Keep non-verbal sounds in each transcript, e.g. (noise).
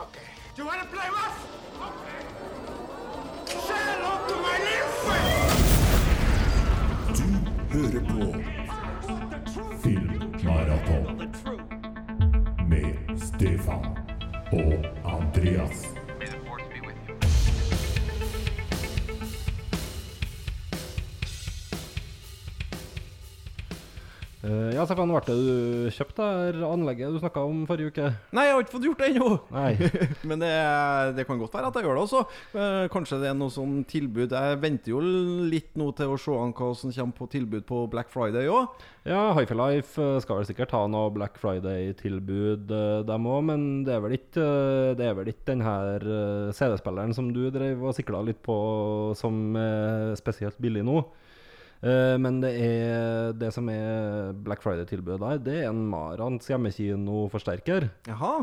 Okay. Do you want to play rough? Okay. Say hello to my little friend. hører på Filmmaraton med Stefan og Andreas. Ja, Stefan, ble du kjøpt det anlegget du snakka om forrige uke? Nei, jeg har ikke fått gjort det ennå. (laughs) Men det, det kan godt være at jeg gjør det også. Eh, Kanskje det er noe sånn tilbud. Jeg venter jo litt nå til å se an hva som kommer på tilbud på Black Friday òg. Ja, Hifi Life eh, skal vel sikkert ha noe Black Friday-tilbud, eh, dem òg, men det er vel ikke Det er vel ikke den her CD-spilleren som du drev og sikla litt på, som er spesielt billig nå. Eh, Men det er det som er Black Friday-tilbudet der, det er en Marans hjemmekinoforsterker. Jaha.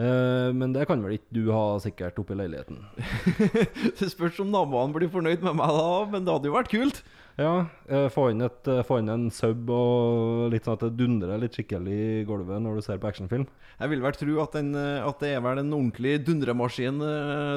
Eh, Men det kan vel ikke du ha sikkert oppe i leiligheten? (laughs) Det spørs om naboene blir fornøyd med meg da, men det hadde jo vært kult. Ja, eh, få inn, et, få inn en sub og litt sånn at det dundrer litt skikkelig i gulvet når du ser på actionfilm. Jeg vil vel tro at, den, at det er vel en ordentlig dundremaskin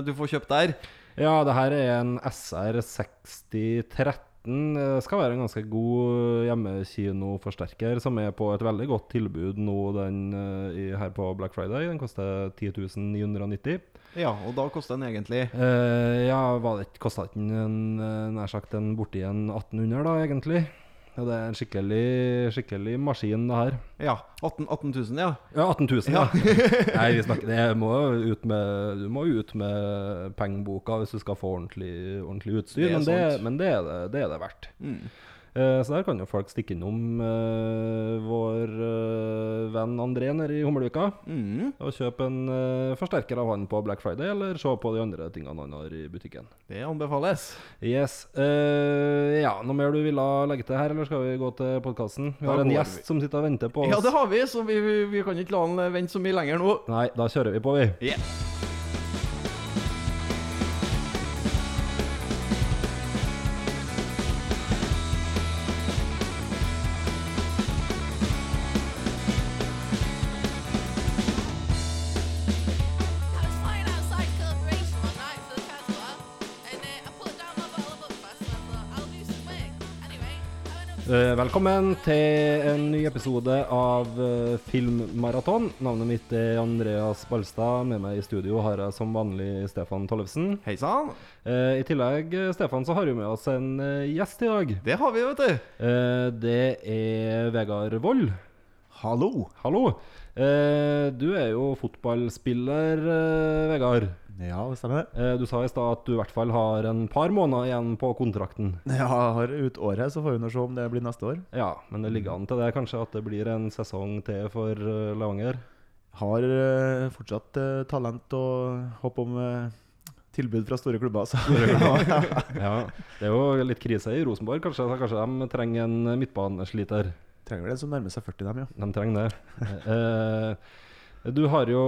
du får kjøpt der. Ja, det her er en SR 6013. eh, Skal være en ganske god hjemmekinoforsterker, som er på et veldig godt tilbud nå den, eh, her på Black Friday. Den koster 10 990. Ja, og da koster den egentlig Eh, ja, var det kosta den en, eh, nær sagt en borti en 1800, da, egentlig? Ja, det er en skikkelig, skikkelig maskin, det her. Ja, 18, 18 000, ja. Ja, 18 000, ja. (laughs) Nei, vi snakker det må ut med, Du må ut med pengeboka hvis du skal få ordentlig, ordentlig utstyr, Det men, det, men det, er det, det er det verdt. Mm. Eh, så der kan jo folk stikke innom uh, vår uh, venn André nede i Hummelvika Mm. og kjøpe en uh, forsterker av han på Black Friday, eller se på de andre tingene han har i butikken. Det anbefales. Yes. ja, noe mer du ville legge til her, eller skal vi gå til podkasten? Vi har en gjest vi. som sitter og venter på oss. Ja, det har vi, så vi, vi, vi kan ikke la han vente så mye lenger nå. Nei, da kjører vi på, vi. Yeah. Velkommen til en ny episode av eh, Filmmaraton. Navnet mitt er Andreas Balstad. Med meg i studio har jeg som vanlig Stefan Tollefsen. Hei sann. Eh, I tillegg, eh, Stefan, så har vi med oss en eh, gjest i dag. Det har vi, vet du. Eh, det er Vegard Vold. Hallo! Hallo. Eh, du er jo fotballspiller, eh, Vegard. Ja, det stemmer. Eh, du sa i stad at du i hvert fall har en par måneder igjen på kontrakten. Ja, jeg har ut året, så får vi nå se om det blir neste år. Ja, men det ligger an til det kanskje at det blir en sesong til for eh, Levanger. Har eh, fortsatt eh, talent og håp om tilbud fra store klubber. Så. (laughs) (laughs) Ja, Det er jo litt krise i Rosenborg, kanskje. Kanskje de trenger en midtbanesliter. Trenger vel en som nærmer seg 40, dem, ja. De trenger det. (laughs) Eh, du har jo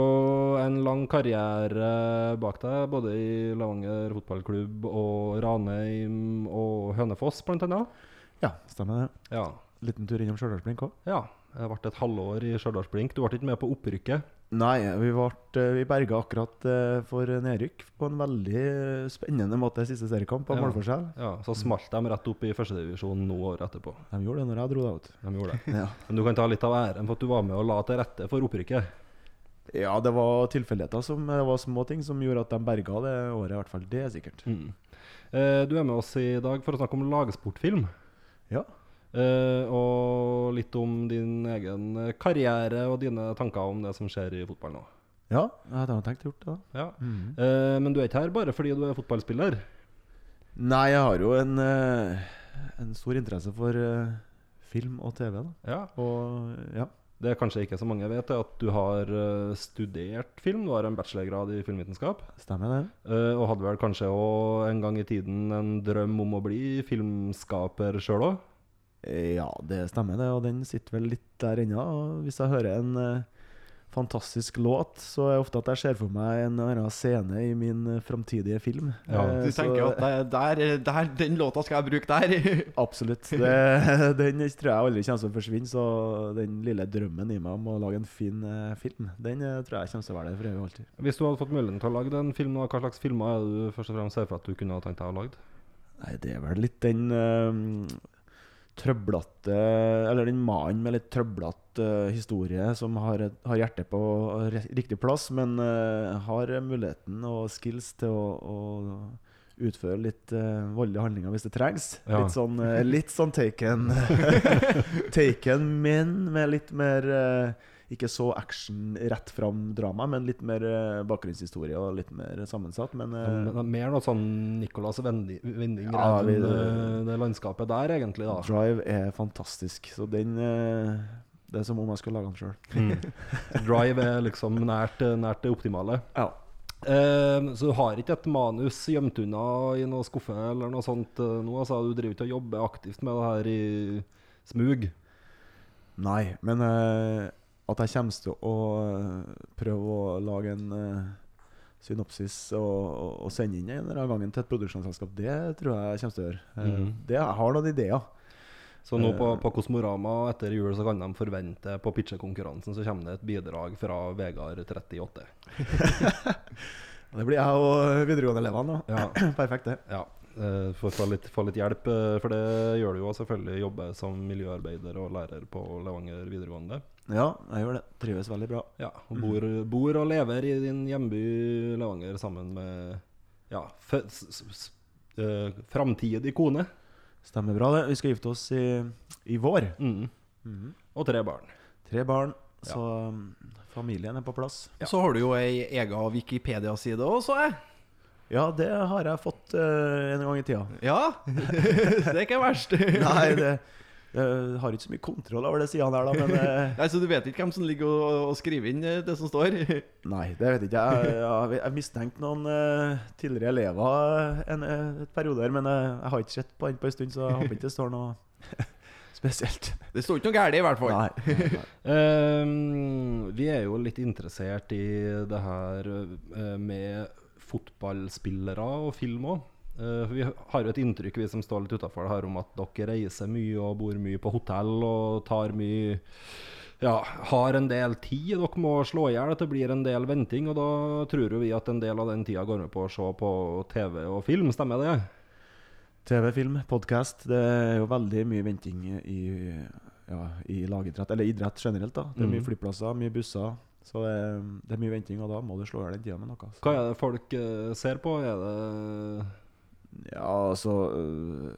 en lang karriere bak deg, både i Levanger fotballklubb og Ranheim og Hønefoss, blant annet. Ja, stemmer det. Ja. Liten tur innom Stjørdalsblink òg. ja. Jeg ble et halvår i Stjørdalsblink. Du ble ikke med på opprykket. Nei, vi, ble, eh, vi berga akkurat eh, for nedrykk på en veldig spennende måte siste seriekamp på Ja. målforskjell. Ja, Så smalt de rett opp i førstedivisjon nå året etterpå. De gjorde det når jeg dro deg ut. De gjorde det. Ja. Men du kan ta litt av æren for at du var med og la til rette for opprykket. Ja, det var tilfeldigheter som Det var små ting som gjorde at de berga det året, i hvert fall. Det er sikkert. Mm. Eh, du er med oss i dag for å snakke om lagsportfilm. Ja. Eh, og litt om din egen karriere og dine tanker om det som skjer i fotball nå. Ja, jeg hadde tenkt gjort det. da. Ja. Eh, men du er ikke her bare fordi du er fotballspiller. Nei, jeg har jo en, eh, en stor interesse for eh, film og TV. da Ja. Og ja. Det kanskje ikke så mange vet, er at du har eh, studert film. Du har en bachelorgrad i filmvitenskap. Stemmer det. eh, og hadde vel kanskje òg en gang i tiden en drøm om å bli filmskaper sjøl òg? Ja, det stemmer det, og den sitter vel litt der ennå. Hvis jeg hører en eh, fantastisk låt, så er det ofte at jeg ser for meg en eller annen scene i min eh, framtidige film. Ja, Eh, Du så- tenker at det- der, der, den låta skal jeg bruke der. (laughs) Absolutt. Det, (laughs) den tror jeg aldri kommer til å forsvinne. Så den lille drømmen i meg om å lage en fin eh, film, den tror jeg kommer til å være der for evig og alltid. Hvis du hadde fått muligheten til å lage en film, hva slags filmer er det du først og fremst ser for at du kunne ha tenkt deg å lage? Nei, det er vel litt den uh, trøblete Eller den mannen med litt trøblete eh, historie som har, har hjertet på riktig plass, men eh, har muligheten og skills til å, å utføre litt uh, voldelige handlinger hvis det trengs. Ja. Litt sånn, uh, litt sånn Taken (laughs) Taken, men med litt mer uh, ikke så action rett fram drama, men litt mer bakgrunnshistorie og litt mer sammensatt. Men Men er mer noe sånn Nicolas Vending Ja, enn det landskapet der, egentlig. da Drive er fantastisk. Så den Det er som om jeg skulle lage den sjøl. Mm. (laughs) Drive er liksom nært, nært det optimale. Ja. Eh, så du har ikke et manus gjemt unna i noen skuffe eller noe sånt eh, nå? Altså, du driver ikke og jobber aktivt med det her i smug? Nei, men eh, at jeg kommer til å eh, prøve å lage en eh, synopsis og, og, og sende inn en eller annen gang til et produksjonsselskap, det tror jeg jeg kommer til å gjøre. Mhm. det, jeg har noen ideer. Så nå på, Eh. på Kosmorama etter jul så kan de forvente på pitchekonkurransen så kommer det et bidrag fra Vegard 38. (laughs) Det blir jeg og videregående-elevene. da. Ja, (clears throat) Perfekt, det. ja. eh, å få litt, få litt hjelp, eh, for det gjør du jo selvfølgelig. Jobbe som miljøarbeider og lærer på Levanger videregående. Ja, jeg gjør det. Trives veldig bra. Ja, og bor, bor og lever i din hjemby Levanger sammen med ja, framtidig kone. Stemmer bra, det. Vi skal gifte oss i, i vår. Mm. Mm. Og tre barn. Tre barn, så ja. familien er på plass. Ja. Så har du jo ei ega Wikipedia-side òg, så jeg. Ja, det har jeg fått uh, en gang i tida. Ja, (laughs) det er ikke verst. Nei, det jeg har ikke så mye kontroll over det sidene her, da, men (laughs) eh, Nei, Så du vet ikke hvem som ligger og, og skriver inn eh, det som står? (laughs) Nei, det vet ikke jeg. Jeg, jeg, mistenkte noen uh, tidligere elever en, et periode her, men jeg, jeg har ikke sett på den på en stund, så jeg håper ikke det står noe (laughs) spesielt. Det står ikke noe galt i hvert fall. Nei. nei. Ehm, vi er jo litt interessert i det her med fotballspillere og film òg. Vi har jo et inntrykk, vi som står litt utafor det her, om at dere reiser mye og bor mye på hotell og tar mye ja, har en del tid dere må slå i hjel. At det blir en del venting. Og da tror vi at en del av den tida går med på å se på TV og film. Stemmer det? TV, film, podkast. Det er jo veldig mye venting i, ja, i lagidrett, eller idrett generelt. da Det er mye Mhm. flyplasser, mye busser. Så det, er- det er mye venting, og da må du slå i hjel den tida med noe. Så. Hva er det folk eh, ser på? Er det Ja, altså uh,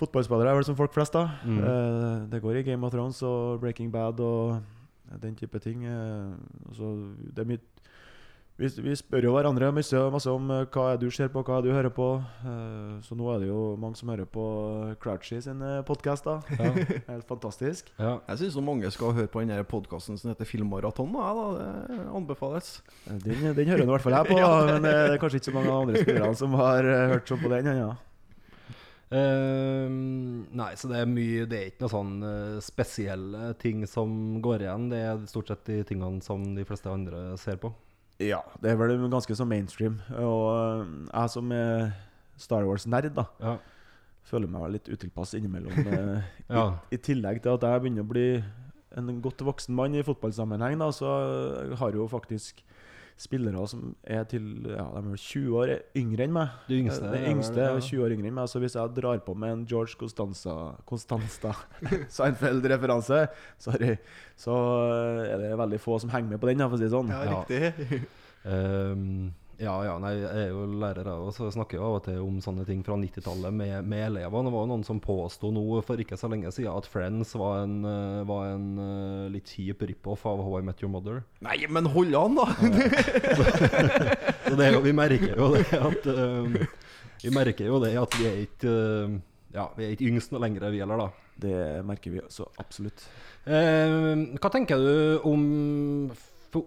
Fotballspillere er vel som folk flest, da. Mm. Uh, det går i Game of Thrones og Breaking Bad og den type ting. Uh, altså, det er mye vi, vi spør jo hverandre masse, masse om eh, hva er det du ser på, hva er det du hører på. Eh, så nå er det jo mange som hører på Crouchy sin podkast. Ja. (laughs) Helt fantastisk. ja. Jeg syns mange skal høre på den podkasten som heter Filmmaraton. Da, da. Det anbefales. Eh, Den, den hører i hvert fall jeg på, (laughs) da, (laughs) men eh, det er kanskje ikke så mange andre spillere som har eh, hørt sånn på den ennå. Ehm, nei, så det er mye Det er ikke noe sånn uh, spesielle ting som går igjen. Det er stort sett de tingene som de fleste andre ser på. Ja, det er vel ganske så mainstream. Og øh, jeg som er Star Wars-nerd, da, Ja. føler meg litt utilpass innimellom. (laughs) øh, Ja. i, I tillegg til at jeg begynner å bli en godt voksen mann i fotballsammenheng, da, så har jo faktisk spillere som er til ja, de er 20 år yngre enn meg. De yngste De er yngste er 20 år yngre enn meg. Så hvis jeg drar på med en George Costanza, Constanza (laughs) Seinfeld-referanse, sorry, så er det veldig få som henger med på den, for å si det sånn. Ja. riktig. (laughs) Ehm, ja, ja, nei, jeg er jo lærer, jeg òg, så jeg snakker jo av og til om sånne ting fra 90-tallet med, med elevene. Det var jo noen som påsto nå for ikke så lenge siden at Friends var en, eh, var en eh, litt kjip rip-off av How I Met Your Mother. Nei, men hold an, da! (laughs) Så det er jo, vi merker jo det at um, Vi merker jo det at vi er ikke ehm, Ja, vi er ikke yngst noe lenger, vi heller, da. Det merker vi så absolutt. Eh, hva tenker du om fo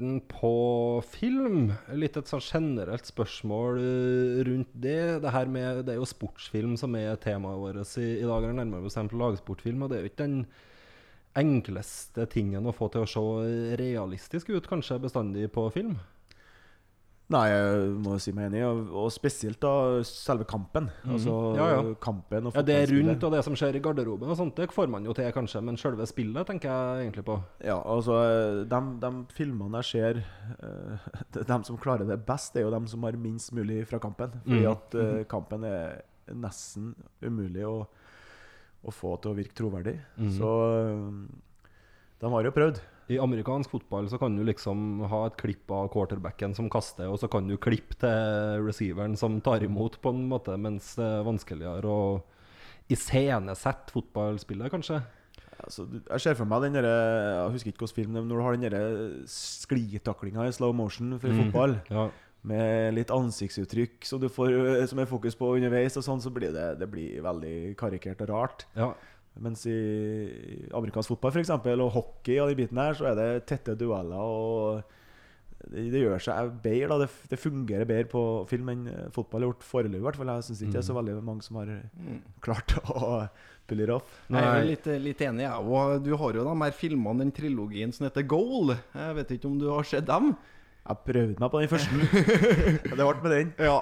fotballsporten på film? Litt et sånn generelt spørsmål eh, rundt det. Det, med, det er jo sportsfilm som er temaet vårt i, i dag. Det nærmere bestemt lagsportfilm. Og det er jo ikke den enkleste tingen å få til å se realistisk ut, kanskje bestandig på film? Nei, jeg må si meg enig, og, og spesielt da selve kampen. Altså Mhm. Ja, ja. kampen og Ja, Det er rundt og det som skjer i garderoben og sånt, det får man jo til, kanskje, men selve spillet tenker jeg egentlig på. Ja, altså de, de filmene jeg ser eh, de, (laughs) de som klarer det best, det er jo de som har minst mulig fra kampen. Fordi Mm. at eh, kampen er nesten umulig å, å få til å virke troverdig. Mm. Så eh, de har jo prøvd. I amerikansk fotball så kan du liksom ha et klipp av quarterbacken som kaster, og så kan du klippe til receiveren som tar imot, på en måte, mens det er vanskeligere å iscenesette fotballspillet, kanskje. Altså, jeg ser for meg den der, Jeg husker ikke hvilken film det når du har den derre sklitaklinga i slow motion for Mm. fotball, (laughs) Ja. med litt ansiktsuttrykk får Som er fokus på underveis, og sånn, så blir det, det blir veldig karikert og rart. ja. Mens i amerikansk fotball for eksempel, og hockey og de bitene her, så er det tette dueller. og Det, det gjør seg bedre. da, det, det fungerer bedre på film enn eh, fotball har gjort foreløpig. hvert fall. Jeg syns ikke det er så veldig mange som har klart å pulle it off. Jeg er litt, litt enig, jeg òg. Du har jo de her filmene, den trilogien som heter Goal. Jeg vet ikke om du har sett dem? Jeg prøvde meg på den første. (laughs) det ble med den. Ja,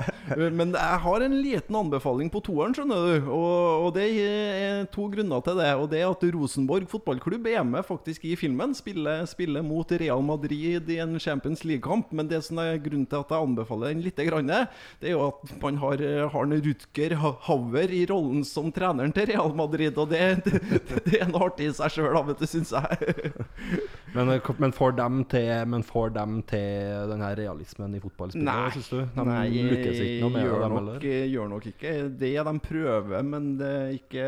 Men jeg har en liten anbefaling på toeren, skjønner du. Og, og det er to grunner til det. Og det er at Rosenborg fotballklubb er med faktisk i filmen. Spiller, spiller mot Real Madrid i en Champions League-kamp. Men det som er grunnen til at jeg anbefaler den litt, grann, det er jo at man har, Harne Rutger Ha- Hauer i rollen som treneren til Real Madrid. Og det, det, det er noe artig i seg sjøl, syns jeg. Men, men får dem til Men får dem til den her realismen i fotballspillet, syns du? De Nei, lykkes ikke noe med gjør, dem nok, heller? gjør nok ikke det. De prøver, men det er ikke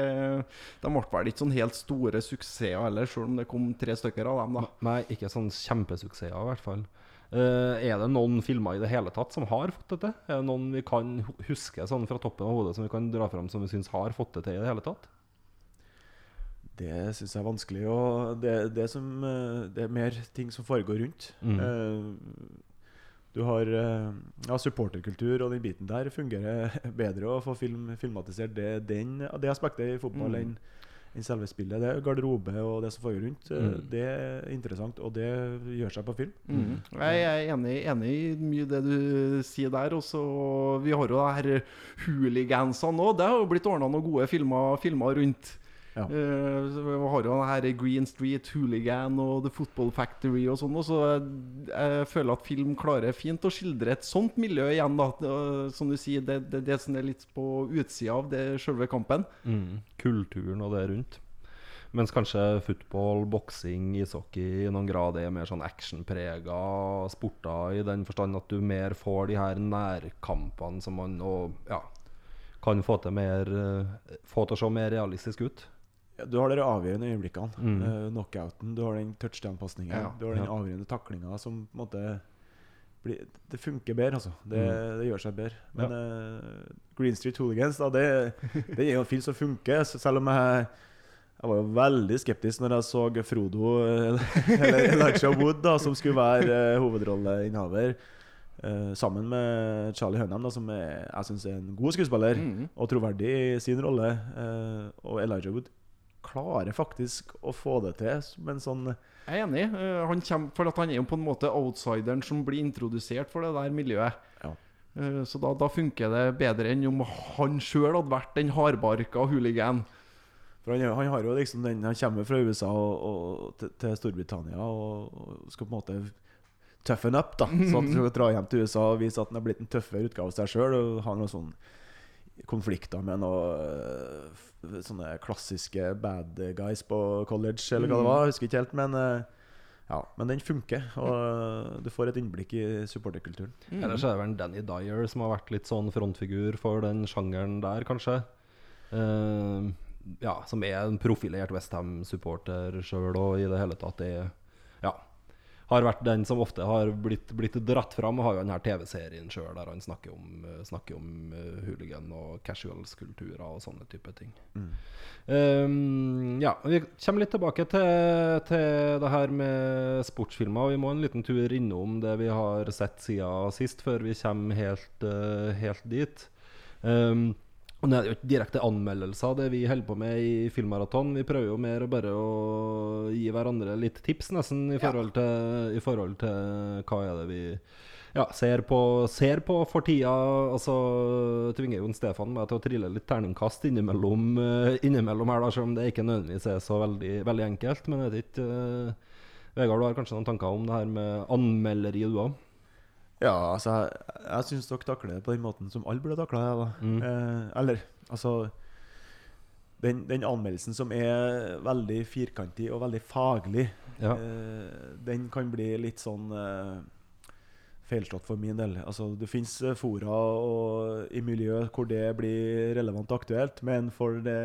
De ble vel ikke sånn helt store suksesser heller, selv om det kom tre stykker av dem. da Nei, ikke sånn kjempesuksesser, i hvert fall. Uh, er det noen filmer i det hele tatt som har fått det til? Er det noen vi kan huske sånn fra toppen av hodet som vi kan dra fram som vi syns har fått det til i det hele tatt? Det syns jeg er vanskelig. Og det, det, som, eh, det er mer ting som foregår rundt. Mm. Eh, Du har eh, ja, supporterkultur, og den biten der fungerer (laughs) bedre å få film, filmatisert det, den, det aspektet i fotball Mm. enn selve spillet. Det er garderobe og det som foregår rundt. Mm. Det er interessant, og det gjør seg på film. Mm. Jeg er enig, enig i mye det du sier der. Også, vi har jo det her hooligansene nå. Det har jo blitt ordna noen gode filmer, filmer rundt. Ja. Uh, vi har jo her Green Street Hooligan og The Football Factory og sånn. Så jeg, jeg føler at film klarer fint å skildre et sånt miljø igjen. da uh, Som du sier, det, det, det som er litt på utsida av det selve kampen. Kulturen og det rundt. Mens kanskje football, boksing, ishockey i noen grad er mer sånn actionprega sporter i den forstand at du mer får de her nærkampene som man og, ja, kan få til mer eh, Få til å se mer realistisk ut. Du har de avgjørende øyeblikkene. Mm. Uh, knockouten. Du har den touchdown-pasningen. Ja. Du har den avgjørende taklinga som på en måte blir, Det funker bedre, altså. Det, Mm. det gjør seg bedre. Men uh, Green Street Hooligans, da, det, det er jo en film som funker. Selv om jeg jeg var jo veldig skeptisk når jeg så Frodo, eh, (laughs) eller Elijah Wood, da, som skulle være uh, hovedrolleinnehaver. Uh, sammen med Charlie Hunnam, da, som er, jeg syns er en god skuespiller Mm. og troverdig i sin rolle. Uh, og Elijah Wood klarer faktisk å få det til som en sånn Jeg er enig. Eh, han, kommer, for at han er jo på en måte outsideren som blir introdusert for det der miljøet. Ja. Eh, Så da, da funker det bedre enn om han sjøl hadde vært den hardbarka hooligan. For han, han har jo liksom den Han kommer fra USA og, og, til, til Storbritannia og, og skal på en måte tøffen up. da Så han skal (laughs) dra hjem til USA og vise at han har blitt en tøffere utgave av seg sjøl. Og har noe sånne konflikter med noen øh, sånne klassiske bad guys på college, eller hva det var. Jeg husker ikke helt, men øh, ja, men den funker. Og du får et innblikk i supporterkulturen. Ellers er det vel Danny Dyer som har vært litt sånn frontfigur for den sjangeren der, kanskje. Uh, ja, som er en profilert Westham-supporter sjøl og i det hele tatt er. Har vært den som ofte har blitt, blitt dratt fram. Og har jo denne TV-serien sjøl der han snakker om, eh, snakker om eh, hooligan og casuals-kulturer og sånne type ting. Um, ja, Vi kommer litt tilbake til, til det her med sportsfilmer. Vi må en liten tur innom det vi har sett siden sist, før vi kommer helt, uh, helt dit. Um, Og det er jo ikke direkte anmeldelser, det vi holder på med i Filmmaraton. Vi prøver jo mer å bare å gi hverandre litt tips, nesten, i forhold til, i forhold til hva er det vi ja, ser på, ser på for tida. Altså tvinger Jon Stefan meg til å trille litt terningkast innimellom, eh, innimellom her, da, selv om det ikke nødvendigvis er så veldig, veldig enkelt. Men jeg vet ikke eh, Vegard, du har kanskje noen tanker om det her med anmelderi, du òg? Ja, altså, jeg, jeg syns dere takler det på den måten som alle burde takla det. Mm. Eh, eller, altså den, den anmeldelsen som er veldig firkantig og veldig faglig, Ja. eh, den kan bli litt sånn eh, feilslått for min del. Altså, det fins fora og, i miljø hvor det blir relevant og aktuelt, men for det,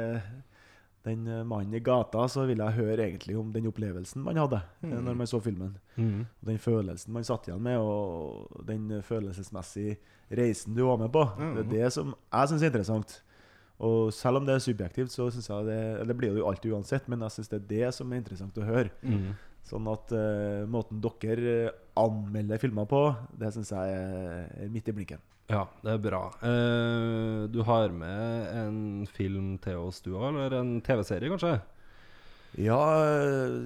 den eh, mannen i gata så vil jeg høre egentlig om den opplevelsen man hadde mm. når man så filmen. Mm. Og den følelsen man satt igjen med, og den følelsesmessige reisen du var med på. Det er det som jeg syns er interessant. Og selv om det er subjektivt, så synes jeg det Det blir det jo alltid uansett, men jeg syns det er det som er interessant å høre. Mm. Sånn at uh, måten dere eh, anmelder filmer på, det syns jeg er midt i blinken. Ja, det er bra. Uh, du har med en film til oss, du òg? Eller en TV-serie, kanskje? Ja,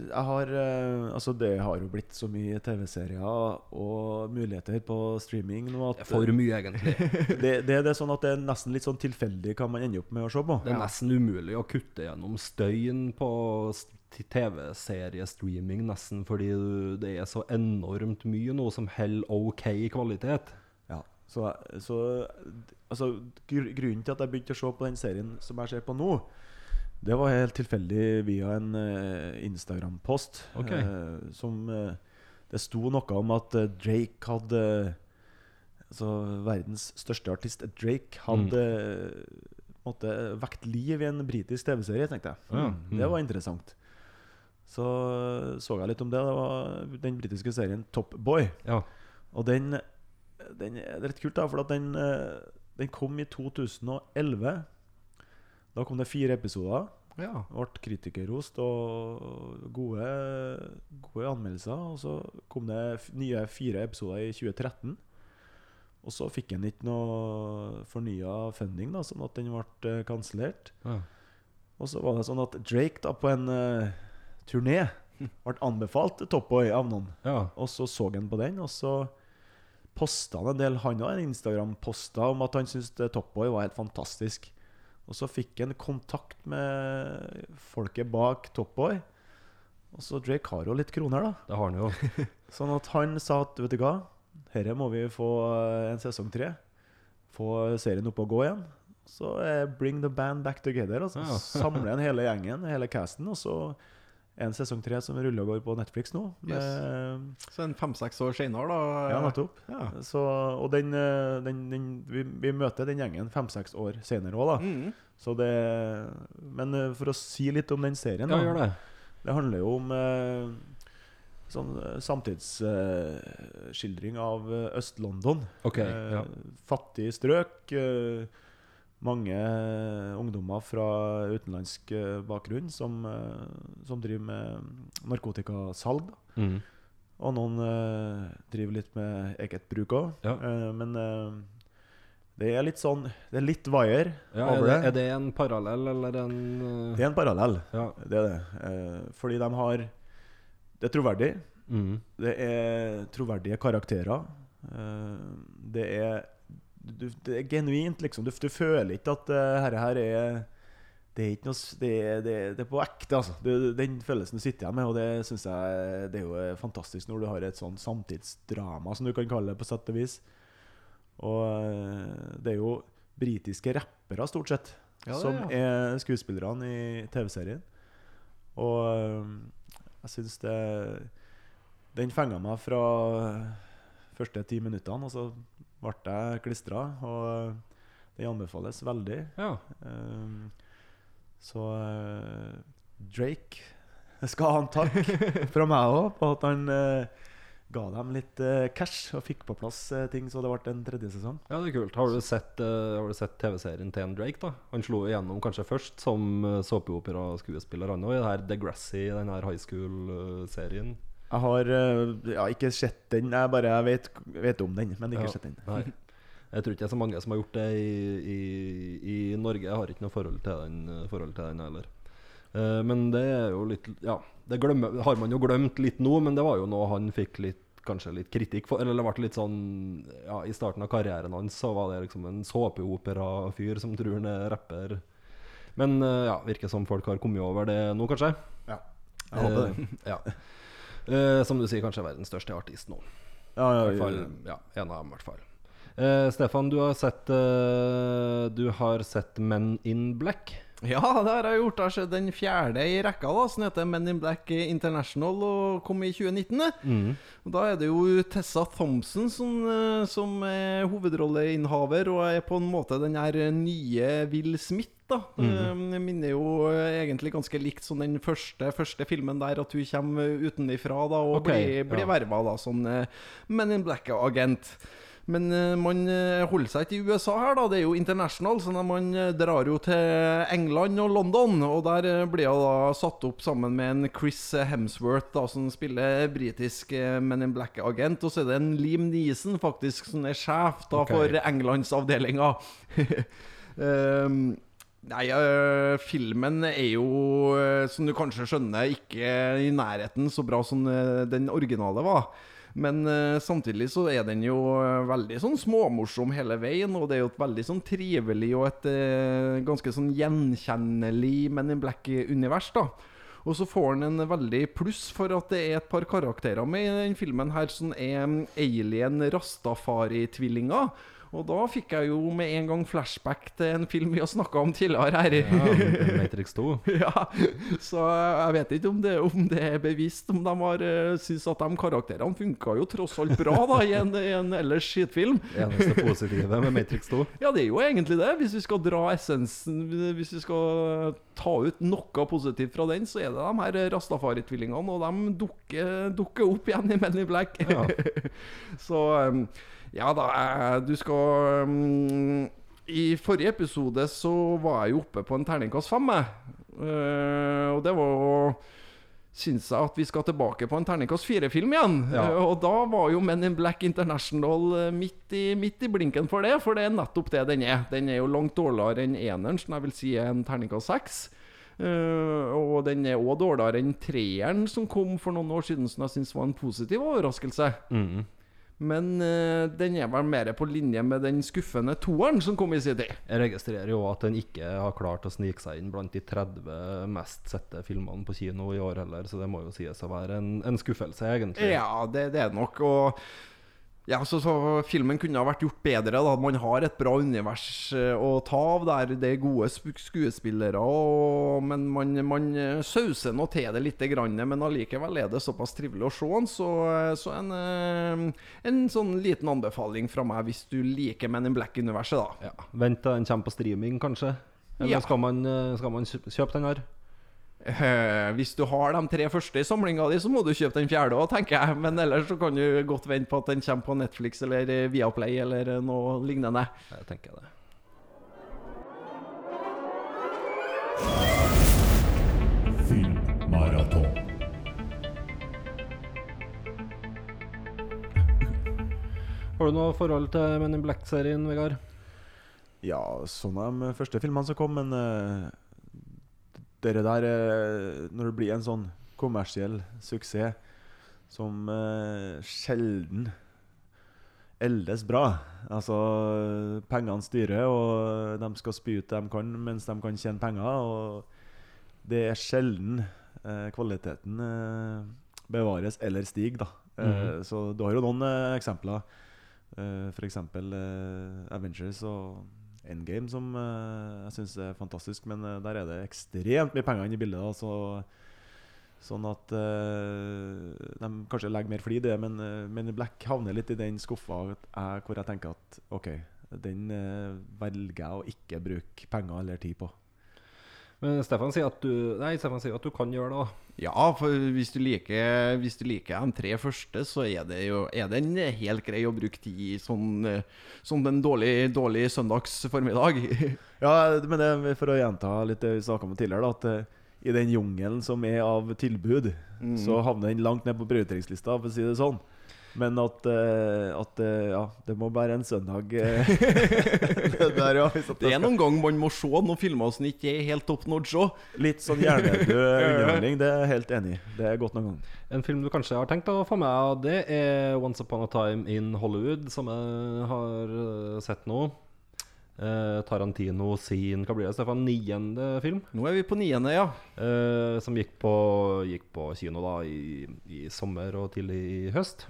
jeg har eh, Altså, det har jo blitt så mye TV-serier og muligheter på streaming nå at for mye, egentlig. det, (laughs) det, det er sånn at det er nesten litt sånn tilfeldig hva man ender opp med å se på. Det er nesten umulig å kutte gjennom støyen på TV-seriestreaming, nesten fordi det er så enormt mye nå som holder OK kvalitet. Så, så altså, grunnen til at jeg begynte å se på den serien som jeg ser på nå, det var helt tilfeldig via en uh, Instagram-post. okay. uh, som uh, Det sto noe om at Drake hadde Altså verdens største artist, Drake, hadde mm. måtte vekt liv i en britisk TV-serie, tenkte jeg. Mm, mm. Det var interessant. Så så jeg litt om det. Det var den britiske serien Top Boy. Ja. Og den, den er rett kult, da, for at den, eh, den kom i 2011. Da kom det fire episoder. ja. Ble kritikerrost og gode, gode anmeldelser. Og så kom det nye fire episoder i 2013. Og så fikk den ikke noe fornya funding, da, sånn at den ble eh, kansellert. ja. Og så var det sånn at Drake da på en uh, turné (laughs) ble anbefalt Top Boy av noen. ja. Og så så han på den, og så posta han en del Han har en Instagram-posta om at han syntes Topboy Top Boy var helt fantastisk. Og så fikk han kontakt med folket bak Top Boy. Og så Drake har jo litt kroner, da. Det har han jo. (laughs) Sånn at han sa at vet du hva, herre må vi få eh, en sesong tre. Få serien opp og gå igjen. Så eh, bring the band back together. Altså. Ja. Samle en hele gjengen, hele casten. Og så en sesong tre som ruller og går på Netflix nå. Med, Så en fem-seks år senere, da ja, nettopp. Ja. Så, og den, eh, den, den vi, vi møter den gjengen fem-seks år senere òg, da. Mm. Så det Men eh, for å si litt om den serien, Ja, da. gjør det. Det handler jo om eh, sånn samtidsskildring av eh, Øst-London. Okay, ja. uh, Fattig strøk. eh, mange ungdommer fra utenlandsk eh, bakgrunn som, eh, som driver med narkotikasalg. Mm. Og noen eh, driver litt med eget bruk òg. Ja. men eh, det er litt sånn Det er litt wire Ja, er, over det, er det en parallell, eller en uh, Det er en parallell. Ja. Det er det. Eh, fordi de har Det er troverdig. Mm. Det er troverdige karakterer. Eh, det er du, Det er genuint, liksom. Du, du føler ikke at uh, her er det er ikke noe Det er, det er, det er på ekte, altså. Den følelsen du sitter igjen med, og det syns jeg Det er jo eh, fantastisk når du har et sånn samtidsdrama, som du kan kalle det, på sett og vis. Og eh, det er jo britiske rappere, stort sett, Ja, som er skuespillerne i TV-serien. Og eh, jeg syns det Den fenga meg fra første ti minuttene, og så ble jeg klistra. Og den anbefales veldig. ja. Um, så eh, Drake (laughs) skal ha en takk (laughs) fra meg òg, på at han eh, ga dem litt eh, cash og fikk på plass ting så det ble en tredje sesong. Ja, det er kult. Har du sett, uh, sett TV-serien til en Drake? da? Han slo igjennom kanskje først som uh, såpeoperaskuespiller, han òg, i det her Degrassi, den her high school-serien. Jeg har eh, ja, ikke sett den, jeg bare vet, vet om den, men ikke Ja. sett den. Nei. Jeg tror ikke det er så mange som har gjort det i, i, i Norge. Jeg har ikke noe forhold til den, forhold til den heller. Uh, men det er jo litt Ja, det glemmer, har man jo glemt litt nå, men det var jo noe han fikk litt kanskje litt kritikk for. Eller det ble litt sånn Ja, i starten av karrieren hans så var det liksom en såpeoperafyr som tror han er rapper. Men uh, ja, virker som folk har kommet over det nå, kanskje. Ja, jeg håper det. Eh, ja. Eh, som du sier, kanskje verdens største artist nå. Ja, ja, ja, fall, ja, en av dem, i hvert fall. Eh, Stefan, du har sett eh, Du har sett Men in Black. Ja, det har jeg gjort. Jeg har sett den fjerde i rekka, da som heter Men in Black International og kom i 2019. Mm. Og Da er det jo Tessa Thompson som, eh, som er hovedrolleinnehaver, og er på en måte den her nye Will Smith. Da Eh, Minner jo eh, egentlig ganske likt som den første, første filmen der, at hun kommer utenifra da og okay, blir, blir ja. verva da som eh, Men in Black-agent. Men eh, man eh, holder seg ikke i USA her, da. Det er jo international, så man eh, drar jo til England og London. Og der eh, blir hun da satt opp sammen med en Chris Hemsworth, da, som spiller britisk eh, Men in Black-agent. Og så er det en Liam Neeson faktisk som er sjef da okay. for Englandsavdelinga. um, (laughs) Nei, uh, filmen er jo, uh, som du kanskje skjønner, ikke i nærheten så bra som uh, den originale var. Men samtidig så er den jo veldig sånn småmorsom hele veien, og det er jo et veldig sånn trivelig og et ganske sånn gjenkjennelig Men in Black-univers, da. Og så får han en veldig pluss for at det er et par karakterer med i den filmen her som er mm, alien Rastafari-tvillinger. Og da fikk jeg jo med en gang flashback til en film vi har snakka om tidligere her. Ja, Matrix 2. (laughs) Ja, så jeg vet ikke om det, om det er bevisst, om de har uh, syns at de karakterene funka jo tross alt bra da i en, en ellers skitfilm. Eneste positive med Matrix 2. (laughs) Ja, det er jo egentlig det. Hvis vi skal dra essensen Hvis vi skal ta ut noe positivt fra den, så er det de her Rastafari-tvillingene, og de dukker, dukker opp igjen i Men in Black. Ja. (laughs) så um, ja da, eh, du skal um, I forrige episode så var jeg jo oppe på en terningkast fem, jeg. Uh, og det var Syns jeg at vi skal tilbake på en terningkast fire-film igjen. Ja. Uh, og da var jo Men in Black International midt i, midt i blinken for det, for det er nettopp det den er. Den er jo langt dårligere enn eneren, som jeg vil si er en terningkast seks. Uh, og den er òg dårligere enn treeren som kom for noen år siden, som jeg syns var en positiv overraskelse. Mm. Men eh, den er vel mer på linje med den skuffende toeren som kom i sin tid. Jeg registrerer jo at den ikke har klart å snike seg inn blant de 30 mest sette filmene på kino i år heller, så det må jo sies å være en, en skuffelse, egentlig. Ja, det, det er det nok. Og ja, så, så filmen kunne ha vært gjort bedre. da Man har et bra univers eh, å ta av der. Det er gode skuespillere, og, men man, man eh, sauser nå til det litt. Grann, men allikevel er det såpass trivelig å se den. Så, eh, så en, en sånn liten anbefaling fra meg hvis du liker Men in Black-universet, da. Ja. Vent til den kommer på streaming, kanskje? Eller Ja. skal, man, skal man kjøpe den her? Eh, hvis du har de tre første i samlinga di, så må du kjøpe den fjerde òg, tenker jeg. Men ellers så kan du godt vente på at den kommer på Netflix eller eh, Viaplay eller eh, noe lignende. Jeg tenker det. Filmmaraton. Har du noe forhold til Men in Black-serien, Vegard? Ja, sånn er de første filmene som kom, men uh, Dere der eh, Når det blir en sånn kommersiell suksess som eh, sjelden eldes bra Altså, pengene styrer, og de skal spy ut det de kan mens de kan tjene penger. Og det er sjelden eh, kvaliteten eh, bevares eller stiger, da. Eh, Mhm. Så du har jo noen eh, eksempler. Uh, F.eks. Avengers og Endgame, som uh, jeg syns er fantastisk. Men uh, der er det ekstremt mye penger inne i bildet. Da, så, sånn at eh, de kanskje legger mer flid i det. Men, men Black havner litt i den skuffa hvor jeg tenker at OK, den velger jeg å ikke bruke penger eller tid på. Men Stefan sier at du Nei, Stefan sier at du kan gjøre det, òg. Ja, for hvis du liker, hvis du liker de tre første, så er det jo er den helt grei å bruke tid i sånn, sånn en dårlig, dårlig søndags formiddag. (laughs) Ja, men det, for å gjenta litt det vi snakka om tidligere, da, at eh, i den jungelen som er av tilbud, så havner den langt ned på prioriteringslista, for å si det sånn. Men at, uh, at uh, ja, det må være en søndag Uh, (laughs) det der, ja, hvis at Det er skal- noen ganger man må se noen filmer som ikke er helt top notch òg. Litt sånn hjernedød (laughs) underholdning, det er jeg helt enig i. Det er godt noen ganger. En film du kanskje har tenkt å få med, det er 'Once Upon a Time in Hollywood', som jeg har sett nå. Eh, Tarantino sin Hva blir det, Stefan? Niende film? Nå er vi på niende, ja. Uh, som gikk på, gikk på kino da i, i sommer og tidlig i høst.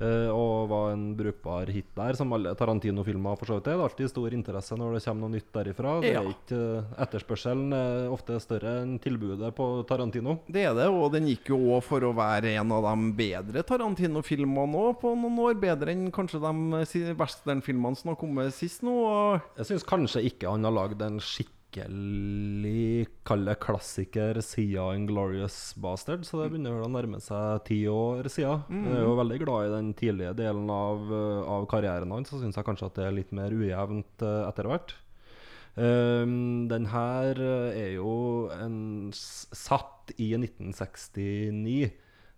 Eh, og var en brukbar hit der, som alle Tarantino-filmer for så vidt er. Det er alltid stor interesse når det kommer noe nytt derifra. Det Ja. er ikke, eh, etterspørselen er ofte større enn tilbudet på Tarantino. Det er det, og den gikk jo òg for å være en av de bedre Tarantino-filmene òg på noen år. Bedre enn kanskje de westernfilmene som har kommet sist nå. Jeg syns kanskje ikke han har lagd en skikkelig Kall det klassiker siden Inglorious Bastard, så det begynner vel å nærme seg ti år siden. Jeg er jo veldig glad i den tidlige delen av, eh, av karrieren hans, så syns jeg kanskje at det er litt mer ujevnt eh, etter hvert. Um, den her eh, er jo en, satt i 1969.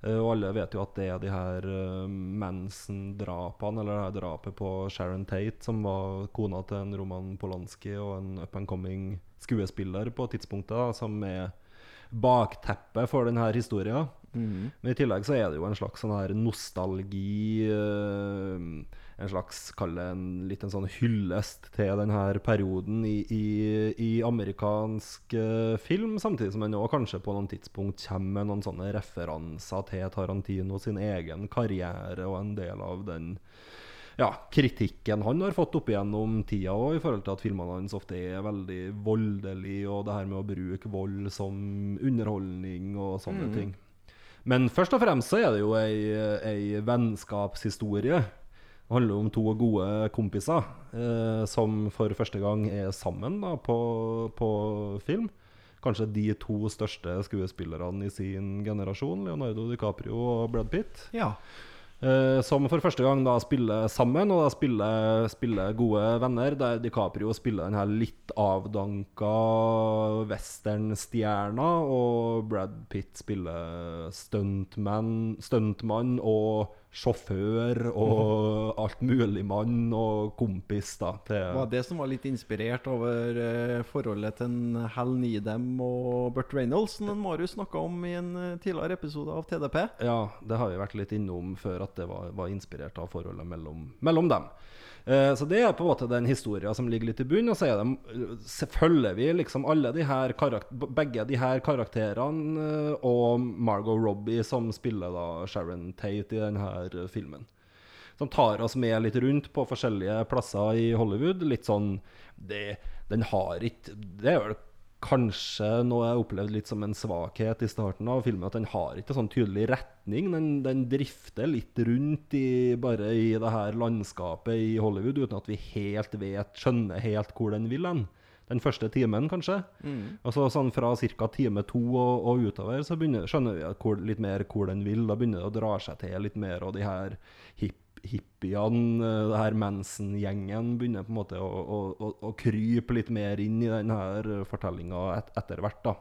eh, og alle vet jo at det er de her uh, Manson-drapene, eller det her drapet på Sharon Tate, som var kona til en Roman Polanski og en up and coming skuespiller på tidspunktet, da, som er bakteppet for denne historien. Men i tillegg så er det jo en slags sånn her nostalgi eh, En slags, kall det en litt en sånn hyllest til denne perioden i, i, i amerikansk eh, film, samtidig som han kanskje på noen tidspunkt kommer med noen sånne referanser til Tarantino sin egen karriere og en del av den ja, kritikken han har fått opp igjennom tida òg, i forhold til at filmene hans ofte er veldig voldelige, og det her med å bruke vold som underholdning og sånne ting. Men først og fremst så er det jo ei, ei vennskapshistorie. Det handler om to gode kompiser eh, som for første gang er sammen da, på, på film. Kanskje de to største skuespillerne i sin generasjon, Leonardo DiCaprio og Brad Pitt. ja. Eh, som for første gang da spiller sammen, og da spiller, spiller gode venner. Der DiCaprio spiller den her litt avdanka westernstjerna, og Brad Pitt spiller stuntman, stuntmann og sjåfør og alt mulig mann og kompis da Det var det som var litt inspirert over eh, forholdet til Hal Needham og Burt Reynolds, som Marius snakka om i en eh, tidligere episode av TDP. Ja, det har vi vært litt innom før, at det var, var inspirert av forholdet mellom, mellom dem. Eh, så det er på en måte den historien som ligger litt i bunnen. Og så er det, følger vi liksom alle de her begge de her karakterene eh, og Margot Robbie, som spiller da Sharon Tate i denne filmen. Som tar oss med litt rundt på forskjellige plasser i Hollywood. Litt sånn det, Den har ikke Det er vel kanskje noe jeg opplevde litt som en svakhet i starten av filmen, at den har ikke sånn tydelig retning. Den, den drifter litt rundt i, bare i det her landskapet i Hollywood, uten at vi helt vet, skjønner helt hvor den vil hen. Den første timen, kanskje. Og så sånn fra ca. time to og, og utover, så begynner, skjønner vi hvor, litt mer hvor den vil. Da begynner det å dra seg til litt mer, og de her hip, hippiene, eh, det her Manson-gjengen, begynner på en måte å, å, å, å krype litt mer inn i denne fortellinga et, etter hvert, da.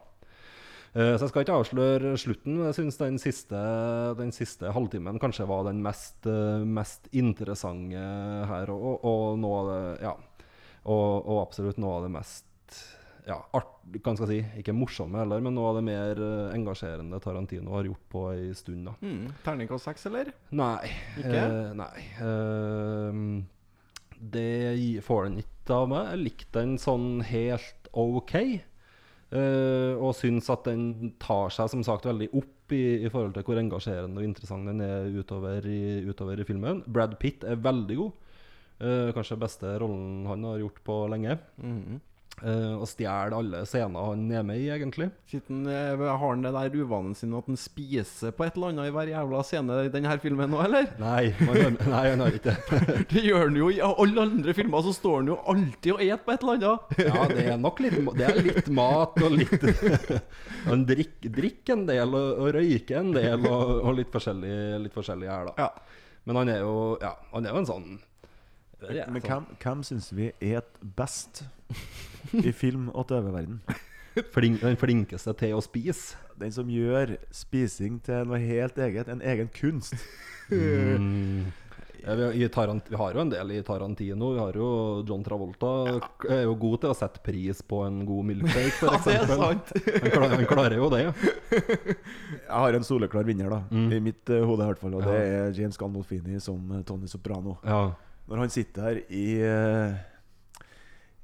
Eh, Så jeg skal ikke avsløre slutten, men jeg syns den den siste halvtimen kanskje var den mest, eh, mest interessante her. Og, og noe av det Ja. Og, og absolutt noe av det mest ja, art, hva skal jeg si, ikke morsomme heller, men noe av det mer eh, engasjerende Tarantino har gjort på ei stund. da. Mm. Terningkast seks, eller? Nei. Ikke? eh, nei. Ehm, det får den ikke av meg. Jeg likte den sånn helt OK. eh, og syns at den tar seg som sagt veldig opp i, i forhold til hvor engasjerende og interessant den er utover i, utover i filmen. Brad Pitt er veldig god. Eh, kanskje beste rollen han har gjort på lenge. Eh, og stjeler alle scener han er med i, egentlig. Siden uh, har han det der uvanen sin at han spiser på et eller annet i hver jævla scene i denne filmen nå, eller? Nei, man, (laughs) nei han har ikke det. (laughs) Det gjør han jo i alle andre filmer, så står han jo alltid og et på et eller annet. (laughs) Ja, det er nok litt, det er litt mat og litt Han drikker drikk en del og, og røyker en del og, og litt, forskjellig, litt forskjellig her, da. Ja. Men han er jo ja, han er jo en sånn ja, Men sånn- hvem, hvem syns vi er best i film- og TV-verden? (laughs) flink, den flinkeste til å spise. Den som gjør spising til noe helt eget. En egen kunst. Mm. Ja, vi, i Tarant vi har jo en del i Tarantino. Vi har jo John Travolta. Er jo god til å sette pris på en god milkshake, (laughs) Ja, f.eks. det er sant. han, klarer, han klarer jo det. Jeg har en soleklar vinner, da. I mitt uh, hode, i hvert fall. Og Mm. Ja. det er James Gandolfini som eh, Tony Soprano. Ja. Når han sitter her i eh,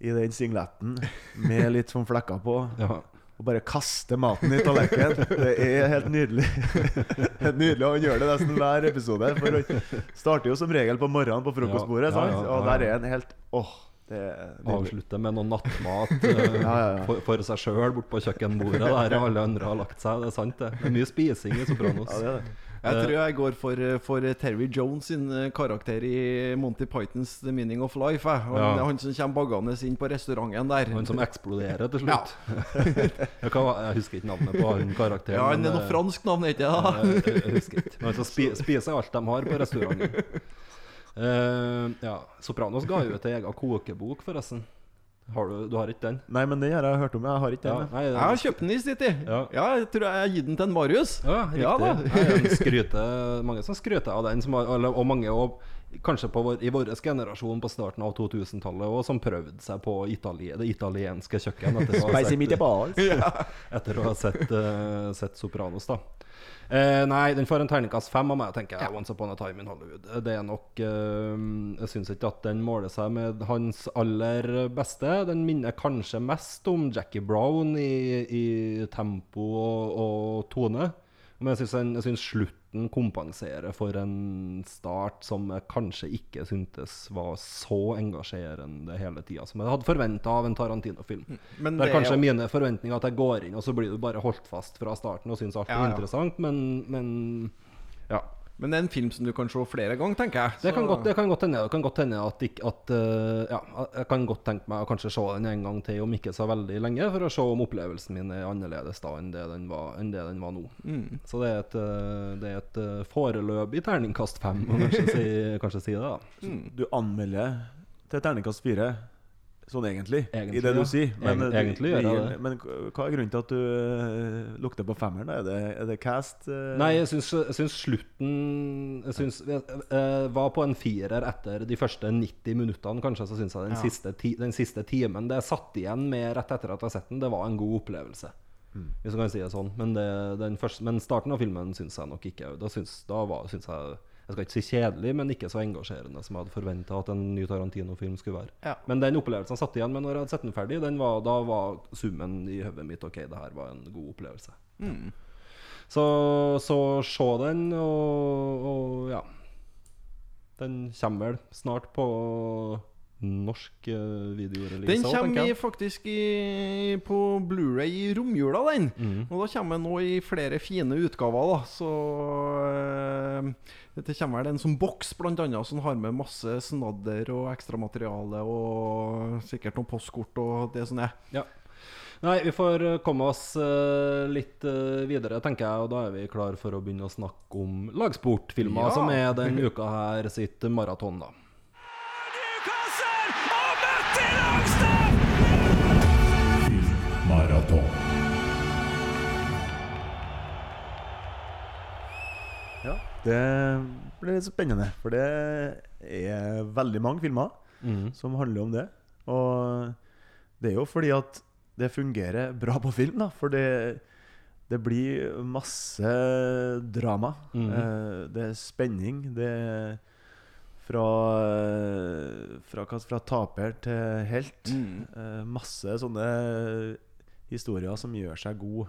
I den singletten med litt sånn flekker på, (laughs) ja. og bare kaster maten i tallerkenen. Det er helt nydelig. (laughs) Helt nydelig, og Han gjør det nesten hver episode. For han starter jo som regel på morgenen på frokostbordet. Ja, ja, Og der er han helt Åh, det er nydelig. Avslutte med noe nattmat (laughs) eh, Ja, ja, ja. For, for seg sjøl borte på kjøkkenbordet der alle andre har lagt seg. Det er sant, det. Det er mye spising i Sopranos. Ja, det er det. Jeg tror jeg går for, for Terry Jones sin eh, karakter i Monty Pythons The Meaning of Life. Jeg. Han, Ja. han som kommer baggende inn på restauranten der. Han som eksploderer til slutt. (laughs) jeg, kan, jeg husker ikke navnet på han karakteren. Ja, han er noe eh, fransk navn, ikke det? Jeg, jeg, jeg husker ikke. Men han spi, spiser alt de har på restauranten. Uh, (laughs) ja. Sopranos ga jo ut ei ega kokebok, forresten. Har du, du har ikke den? Nei, men den har jeg hørt om. Jeg har ikke Ja, den. nei, Jeg har kjøpt den i sin tid. Ja. Ja, jeg tror jeg har gitt den til en Marius. Ja, riktig. Ja da. Nei, skryter, mange som skryter av den, som har, og mange og, kanskje på vår, i vår generasjon på starten av 2000-tallet òg, som prøvde seg på Itali, det italienske kjøkken etter å ha sett, (laughs) etter å ha sett, uh, sett Sopranos. da Eh, nei, den får en terningkast fem av meg, tenker jeg. Once Upon a Time in Hollywood. Det er nok eh, Jeg syns ikke at den måler seg med hans aller beste. Den minner kanskje mest om Jackie Brown i, i tempo og, og tone. Men jeg syns, den- jeg kompensere for en start som jeg kanskje ikke syntes var så engasjerende hele tida som jeg hadde forventa av en Tarantino-film. Men Det er er kanskje jo- mine forventninger at jeg går inn, og så blir du bare holdt fast fra starten og syns alt er Ja, ja. interessant, men, men ja. Men det er en film som du kan se flere ganger, tenker jeg. Det kan godt, det kan godt hende. Det kan godt hende at, at eh, Ja, jeg kan godt tenke meg å kanskje se den en gang til om ikke så veldig lenge, for å se om opplevelsen min er annerledes da enn det den var, enn det den var nå. Mm. Så det er et, eh, det er et eh, foreløpig terningkast fem, må kanskje si, kanskje si det. da Du anmelder til terningkast fire, sånn egentlig, Egentlig, i det du sier. Eh, egentlig gjør jeg du- det. Men hva er grunnen til at du eh, lukter på femmeren? da? Er det, er det cast? eh? Nei, jeg syns, jeg syns slutten Jeg syns jeg, eh, var på en firer etter de første 90 minuttene, kanskje. Så syns jeg den, Ja. siste ti, den siste timen det jeg satt igjen med rett etter at jeg har sett den, det var en god opplevelse. Hvis man kan si det sånn. Men, det, den første, men starten av filmen syns jeg nok ikke Da syns, da var, syns jeg Jeg skal ikke si kjedelig, men ikke så engasjerende som jeg hadde forventa at en ny Tarantino-film skulle være. Ja. Men den opplevelsen jeg satt igjen med når jeg hadde sett den ferdig, den var, da var summen i hodet mitt OK, det her var en god opplevelse. Mm. Så, så se den, og, og ja. Den kommer vel snart på norsk uh, videorelease. Den kommer faktisk i, på Blu-ray i romjula, den. Mm. Og da kommer den nå i flere fine utgaver, da. Så Dette kommer vel en sånn boks, blant annet, som har med masse snadder og ekstramateriale og sikkert noen postkort og det som er. Ja. Nei, vi får eh, komme oss eh, litt eh, videre, tenker jeg. Og da er vi klar for å begynne å snakke om lagsportfilmer, Ja. som er den uka her sitt maraton, da. Ja, det blir litt spennende. For det er veldig mange filmer mm. som handler om det. Og det er jo fordi at det fungerer bra på film, da. For det, det blir masse drama. Mhm. Eh, det er spenning. Det er fra, fra, fra taper til helt. Mm. masse sånne historier som gjør seg gode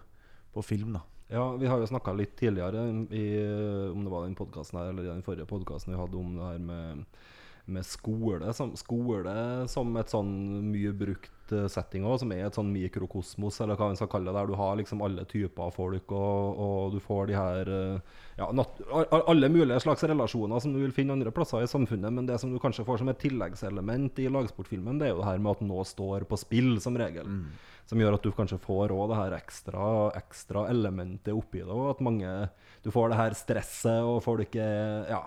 på film, da. Ja, vi har jo snakka litt tidligere, i, om det var den podkasten her eller den forrige podkasten vi hadde om det her med, med skole, som, skole som et sånn mye brukt eh, setting òg, som er et sånn mikrokosmos, eller hva man skal kalle det, der du har liksom alle typer av folk, og, og du får de her eh, ja, alle mulige slags relasjoner som du vil finne andre plasser i samfunnet, men det som du kanskje får som et tilleggselement i lagsportfilmen, det er jo det her med at nå står på spill, som regel. Som gjør at du kanskje får også det her ekstra, ekstra elementet oppi det. Og at mange Du får det her stresset, og folk er, ja,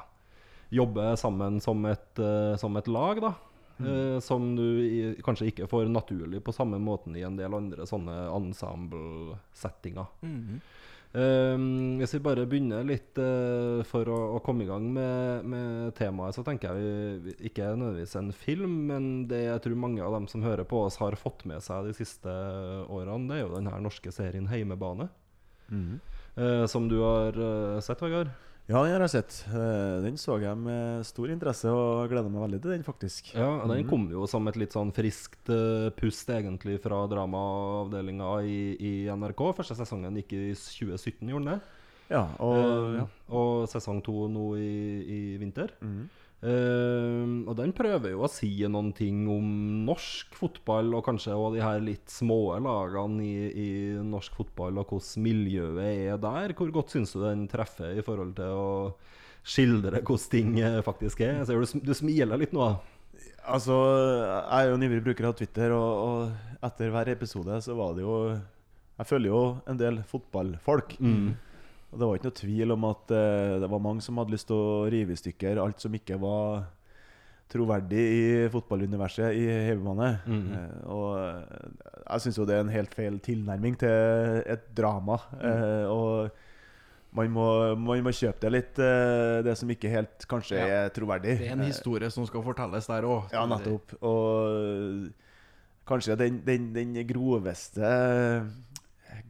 jobber sammen som et, eh, som et lag, da. Mm. som du kanskje ikke får naturlig på samme måten i en del andre sånne ensemble-settinger. Eh, hvis vi bare begynner litt uh, for å, å komme i gang med, med temaet, så tenker jeg vi, ikke nødvendigvis en film, men det jeg tror mange av dem som hører på oss, har fått med seg de siste årene, det er jo den her norske serien Heimebane. Eh, som du har uh, sett, Vegard? Ja, den har jeg sett. Eh, Den så jeg med stor interesse og gleder meg veldig til den, faktisk. Ja, Den kom jo som et litt sånn friskt eh, pust egentlig fra dramaavdelinga i, i NRK. Første sesongen gikk i 2017, gjorde den det? Ja, og Eh, ja. Og sesong to nå i, i vinter. Mhm. Eh, og den prøver jo å si noen ting om norsk fotball, og kanskje òg de her litt små lagene i, i norsk fotball, og hvordan miljøet er der. Hvor godt syns du den treffer i forhold til å skildre hvordan ting eh, faktisk er? Ser du, du smiler litt nå. Altså, jeg er jo en ivrig bruker av Twitter, og, og etter hver episode så var det jo Jeg følger jo en del fotballfolk. Og det var ikke noe tvil om at eh, det var mange som hadde lyst til å rive i stykker alt som ikke var troverdig i fotballuniverset i heimebane. Eh, og eh, jeg syns jo det er en helt feil tilnærming til et drama. Eh, og man må, man må kjøpe det litt, eh, det som ikke helt kanskje Ja. er troverdig. Det er en Eh, historie som skal fortelles der òg. ja, nettopp. Og kanskje den, den, den groveste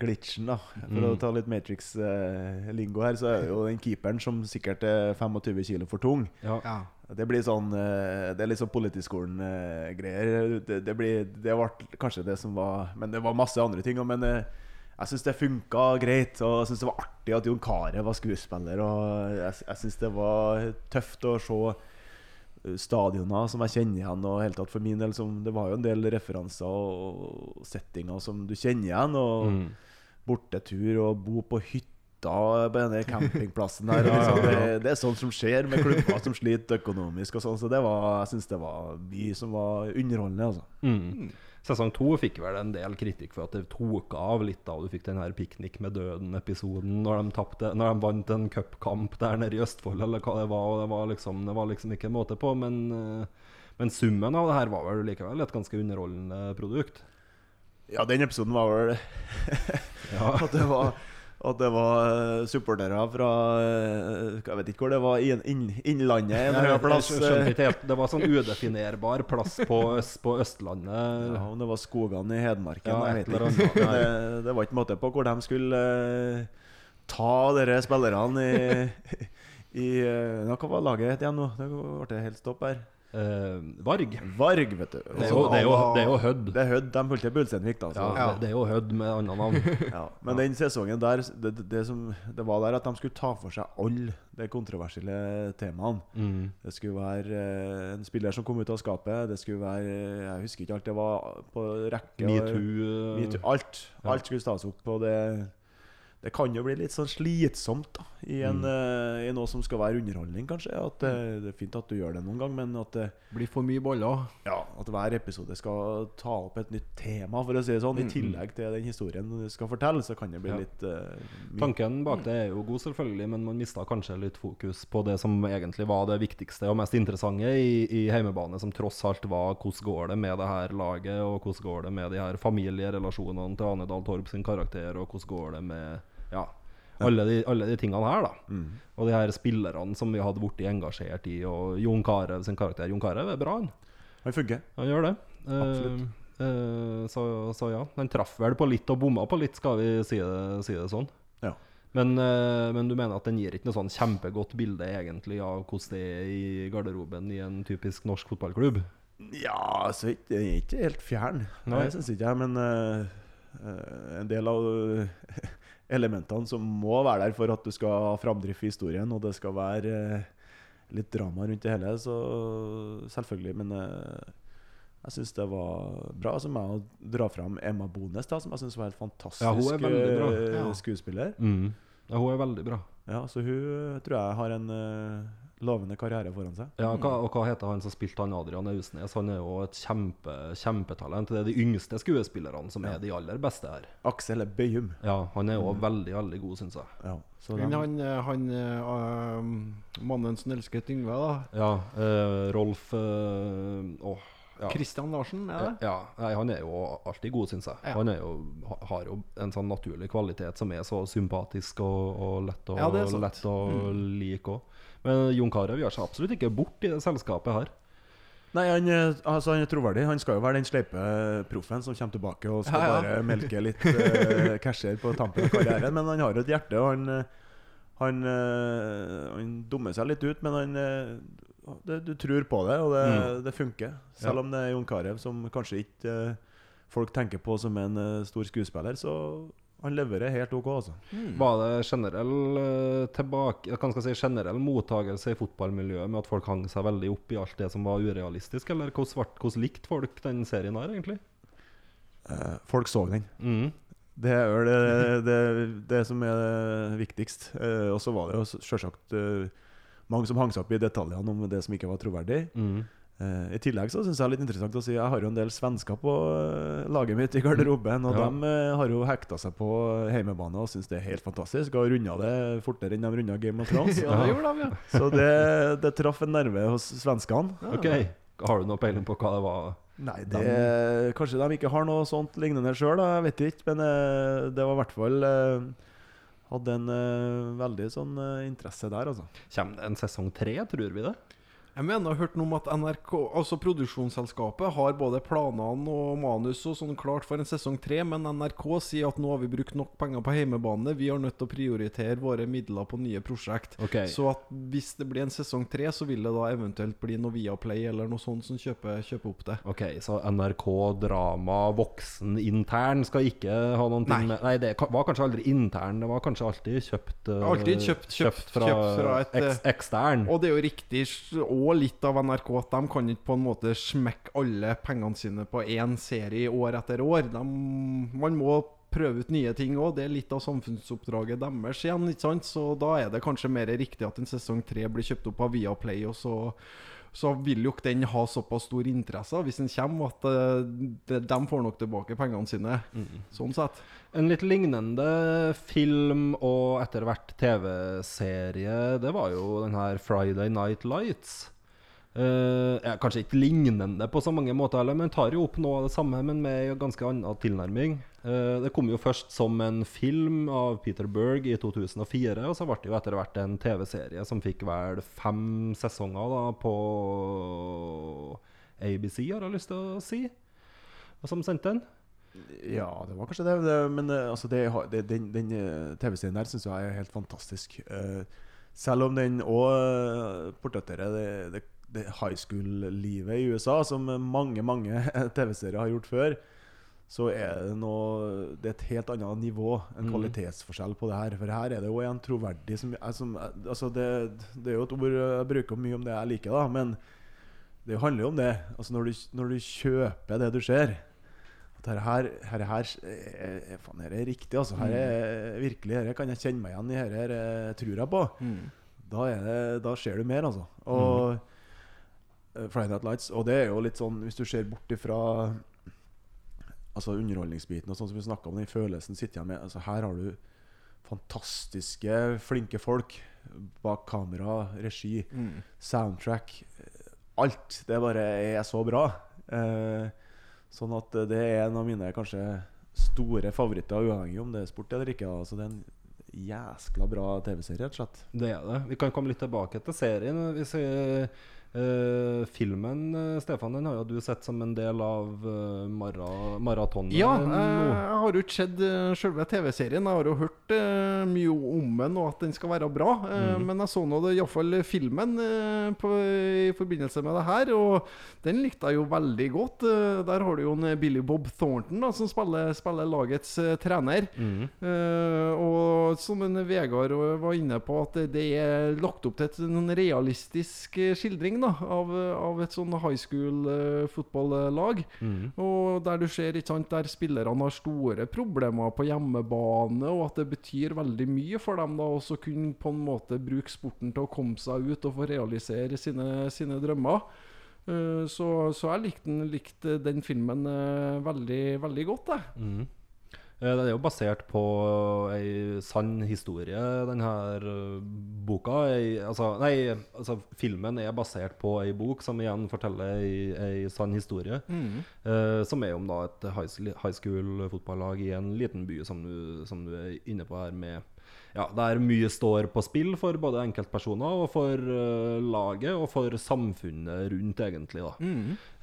glitchen, da. For å ta litt Matrix-lingo her, så er det jo den keeperen som sikkert er 25 kilo for tung. Ja. Ja. Det blir sånn eh, Det er litt sånn Politiskolen-greier. Det, det, blir- det ble kanskje det som var Men det var masse andre ting. Men eh, jeg syns det funka greit. Og jeg syns det var artig at Jon Carew var skuespiller. Og jeg, jeg syns det var tøft å se stadioner som jeg kjenner igjen. Og helt tatt for min del som, Det var jo en del referanser og settinger som du kjenner igjen. Og bortetur og bo på hytta på denne (laughs) campingplassen her. Liksom. Det, det er sånt som skjer med klubber som sliter økonomisk. og sånn Så det var, jeg syns det var mye som var underholdende. Altså. Mm. Sesong to fikk vel en del kritikk for at det tok av litt da du fikk den her Piknik med døden-episoden, når, de når de vant en cupkamp der nede i Østfold, eller hva det var. Og det var liksom, det var liksom ikke måte på. Men, eh, men summen av det her var vel likevel et ganske underholdende produkt. Ja, den episoden var vel (laughs) at det var at det var eh, supportere fra eh, Jeg vet ikke hvor det var. Inn, inn, Innlandet en eller annen plass. Eh, Det var sånn udefinerbar plass på, øst, på Østlandet. Ja, om det var skogene i Hedmarken. Ja, jeg vet ikke. det, det var ikke måte på hvor de skulle ta dere spillerne i, (laughs) i Hva var laget het igjen nå? Det ble helt stopp her. Eh, Varg. Varg, vet du. Det er jo, det er jo, det er jo Hødd. Det er Hødd. De fulgte til Bulsteinvik, da. Så. Ja, det, er jo Hødd med annet navn. (laughs) Ja, men den sesongen der det, det, som det var der at de skulle ta for seg alle de kontroversielle temaene. Mm. Det skulle være eh, en spiller som kom ut av skapet. Det skulle være eh, Jeg husker ikke alt. Det var på rekke. Metoo. eh, Metoo, alt. Alt skulle stas opp. på det, det kan jo bli litt sånn slitsomt da i, en, Mm. uh, i noe som skal være underholdning, kanskje. At eh, Det er fint at du gjør det noen gang, men at, det, Blir for mye boller. ja, at hver episode skal ta opp et nytt tema, for å si det sånn. I tillegg til den historien du skal fortelle, så kan det bli Ja. litt uh. Tanken bak det er jo god, selvfølgelig, men man mista kanskje litt fokus på det som egentlig var det viktigste og mest interessante i, i heimebane, som tross alt var hvordan går det med det her laget, og hvordan går det med de her familierelasjonene til Ane Dahl Torp sin karakter, og hvordan går det med ja, alle, de, alle de tingene her, da. Mm. Og de her spillerne som vi hadde blitt engasjert i, og Jon Carew sin karakter. Jon Carew er bra, han. Han funker. Han gjør det. Absolutt. Uh, uh, så, så ja. Han traff vel på litt og bomma på litt, skal vi si det, si det sånn. Ja. Men, uh, men du mener at den gir ikke noe sånn kjempegodt bilde egentlig av hvordan det er i garderoben i en typisk norsk fotballklubb? Ja, altså ikke- er ikke helt fjern. Nei. jeg syns ikke jeg. Men en del av (laughs) elementene som må være der for at du skal ha framdrift i historien, og det skal være eh, litt drama rundt det hele, så selvfølgelig. Men eh, jeg syns det var bra Altså, jeg å dra fram Emma Bones, da, som jeg syns var helt fantastisk Ja, hun er bra. eh, Ja. skuespiller. Mm. Ja, hun er veldig bra. Ja, så hun tror jeg har en lovende karriere foran seg. Ja, hva, og hva heter han som spilte han Adrian Ausnes? Han er jo et kjempe, kjempetalent. Det er de yngste skuespillerne som er de aller beste her. Aksel Bøyum. Ja, han er jo veldig, veldig god, syns jeg. Ja, så Men han, eh, han eh, um, mannen som elsket Yngve, da. Ja, uh, Rolf uh, oh, ja. Christian Larsen, er det? Ja, nei, han er jo alltid god, syns jeg. Ja. Han er jo, har jo en sånn naturlig kvalitet som er så sympatisk og, og lett å, Ja, er sant. Mm. like òg. Men Jon Carew gjør seg absolutt ikke bort i det selskapet her. Nei, han, eh, altså, han er troverdig. Han skal jo være den sleipe proffen som kommer tilbake og skal Ja, ja. bare melke litt (laughs) uh, casher på tampen av karrieren. Men han har jo et hjerte, og han, eh, han, uh, han dummer seg litt ut. Men han uh, det, Du tror på det, og det, Mm. det funker. Selv om det er Jon Carew som kanskje ikke eh, folk tenker på som en eh, stor skuespiller, så han leverer helt OK, altså. Var det generell eh, tilbake si, generell mottagelse i fotballmiljøet med at folk hang seg veldig opp i alt det som var urealistisk, eller hvordan likte folk den serien her, egentlig? Eh, folk så den. Mm. Det er vel det, det, det som er viktigst. Eh, og så var det jo selvsagt eh, mange som hang seg opp i detaljene om det som ikke var troverdig. Mm. Eh, I tillegg så syns jeg det er litt interessant å si Jeg har jo en del svensker på eh, laget mitt i garderoben. Og Ja. de eh, har jo hekta seg på hjemmebane og syns det er helt fantastisk. Og runda det fortere enn de runda Game of Thrones. (laughs) Ja, det gjorde de, ja. Så det, det traff en nerve hos svenskene. OK. Har du noe peiling på hva det var? Nei, det, Kanskje de ikke har noe sånt lignende sjøl, jeg vet ikke. Men det var i hvert fall Hadde en veldig sånn interesse der, altså. Kommer det en sesong tre, tror vi det? Jeg mener jeg har hørt noe om at NRK, altså produksjonsselskapet, har både planene og manus og sånn klart for en sesong tre, men NRK sier at nå har vi brukt nok penger på heimebane, vi har nødt til å prioritere våre midler på nye prosjekt. Ok. Så at hvis det blir en sesong tre, så vil det da eventuelt bli noe Viaplay eller noe sånt som kjøper, kjøper opp det. Ok, Så NRK drama voksen intern skal ikke ha noen ting med Nei, det var kanskje aldri intern, det var kanskje alltid kjøpt uh, Alltid kjøpt- kjøpt- fra, kjøpt fra et, eks, ekstern. Og det er jo riktig, og litt av NRK, at de kan ikke på en måte smekke alle pengene sine på én serie år etter år. De, man må prøve ut nye ting òg. Det er litt av samfunnsoppdraget deres igjen. ikke sant? Så da er det kanskje mer riktig at en sesong tre blir kjøpt opp av Viaplay, og så så vil jo ikke den ha såpass stor interesse hvis den kommer, at eh, de, de får nok tilbake pengene sine. Sånn sett. En litt lignende film og etter hvert TV-serie, det var jo den her Friday Night Lights. Eh, ja, kanskje ikke lignende på så mange måter, heller, men tar jo opp noe av det samme, men med en ganske annen tilnærming. Uh, det kom jo først som en film av Peter Berg i 2004, og så ble det jo etter hvert en TV-serie som fikk vel fem sesonger da på ABC, har jeg lyst til å si, som sendte den. Ja, det var kanskje det. det men eh, altså, det, det, den, den TV-serien der syns jeg er helt fantastisk. Uh, selv om den òg portretterer det, det high school-livet i USA, som mange mange (laughs) TV-serier har gjort før, så er det noe Det er et helt annet nivå, en kvalitetsforskjell på det her. For her er det jo en troverdig som, er som altså det, det er jo et ord jeg bruker mye om det jeg liker, da, men det handler jo om det. Altså når du, når du kjøper det du ser at her, her, her, her er, faen, her er riktig, altså. Her er virkelig, her kan jeg kjenne meg igjen i. Her, her eh, tror jeg på. Da, er det, da skjer du mer, altså. Og eh, Friday Night Lights Og det er jo litt sånn, hvis du ser bort ifra Altså underholdningsbiten og sånn som vi snakka om, den følelsen sitter jeg med. Altså Her har du fantastiske, flinke folk bak kamera, regi, soundtrack. Alt. Det bare er så bra. Eh, sånn at det er en av mine kanskje store favoritter, uavhengig om det er sport eller ikke. Altså Det er en jæskla bra TV-serie, rett og slett. Det er det. Vi kan komme litt tilbake til serien. Hvis jeg, eh, filmen, uh, Stefan, den har jo du sett som en del av uh, mara, maratonen. Ja, jeg, har jo ikke sett uh, selve TV-serien. Jeg har jo hørt mye om den, og at den skal være bra. Mm. Men jeg så nå iallfall filmen på, i forbindelse med det her, og den likte jeg jo veldig godt. Der har du jo en Billy Bob Thornton da, som spiller, spiller lagets trener. Eh, og som en Vegard var inne på, at det, er lagt opp til et, en realistisk skildring. Da, av, av et sånn high school-fotballag. Mm. Og der du ser ikke sant, der spillerne har store problemer på hjemmebane, og at det betyr veldig mye for dem da også kunne på en måte bruke sporten til å komme seg ut og få realisere sine, sine drømmer. Eh, så, så jeg likte den, likte den filmen eh, veldig, veldig godt, jeg. Mm. Eh, Den er jo basert på ei sann historie, denne boka. Ei, altså, nei, altså, filmen er basert på ei bok som igjen forteller ei, ei sann historie. eh, som er om da et high school-fotballag i en liten by, som du, som du er inne på her, med ja, Der mye står på spill for både enkeltpersoner og for uh, laget og for samfunnet rundt, egentlig. da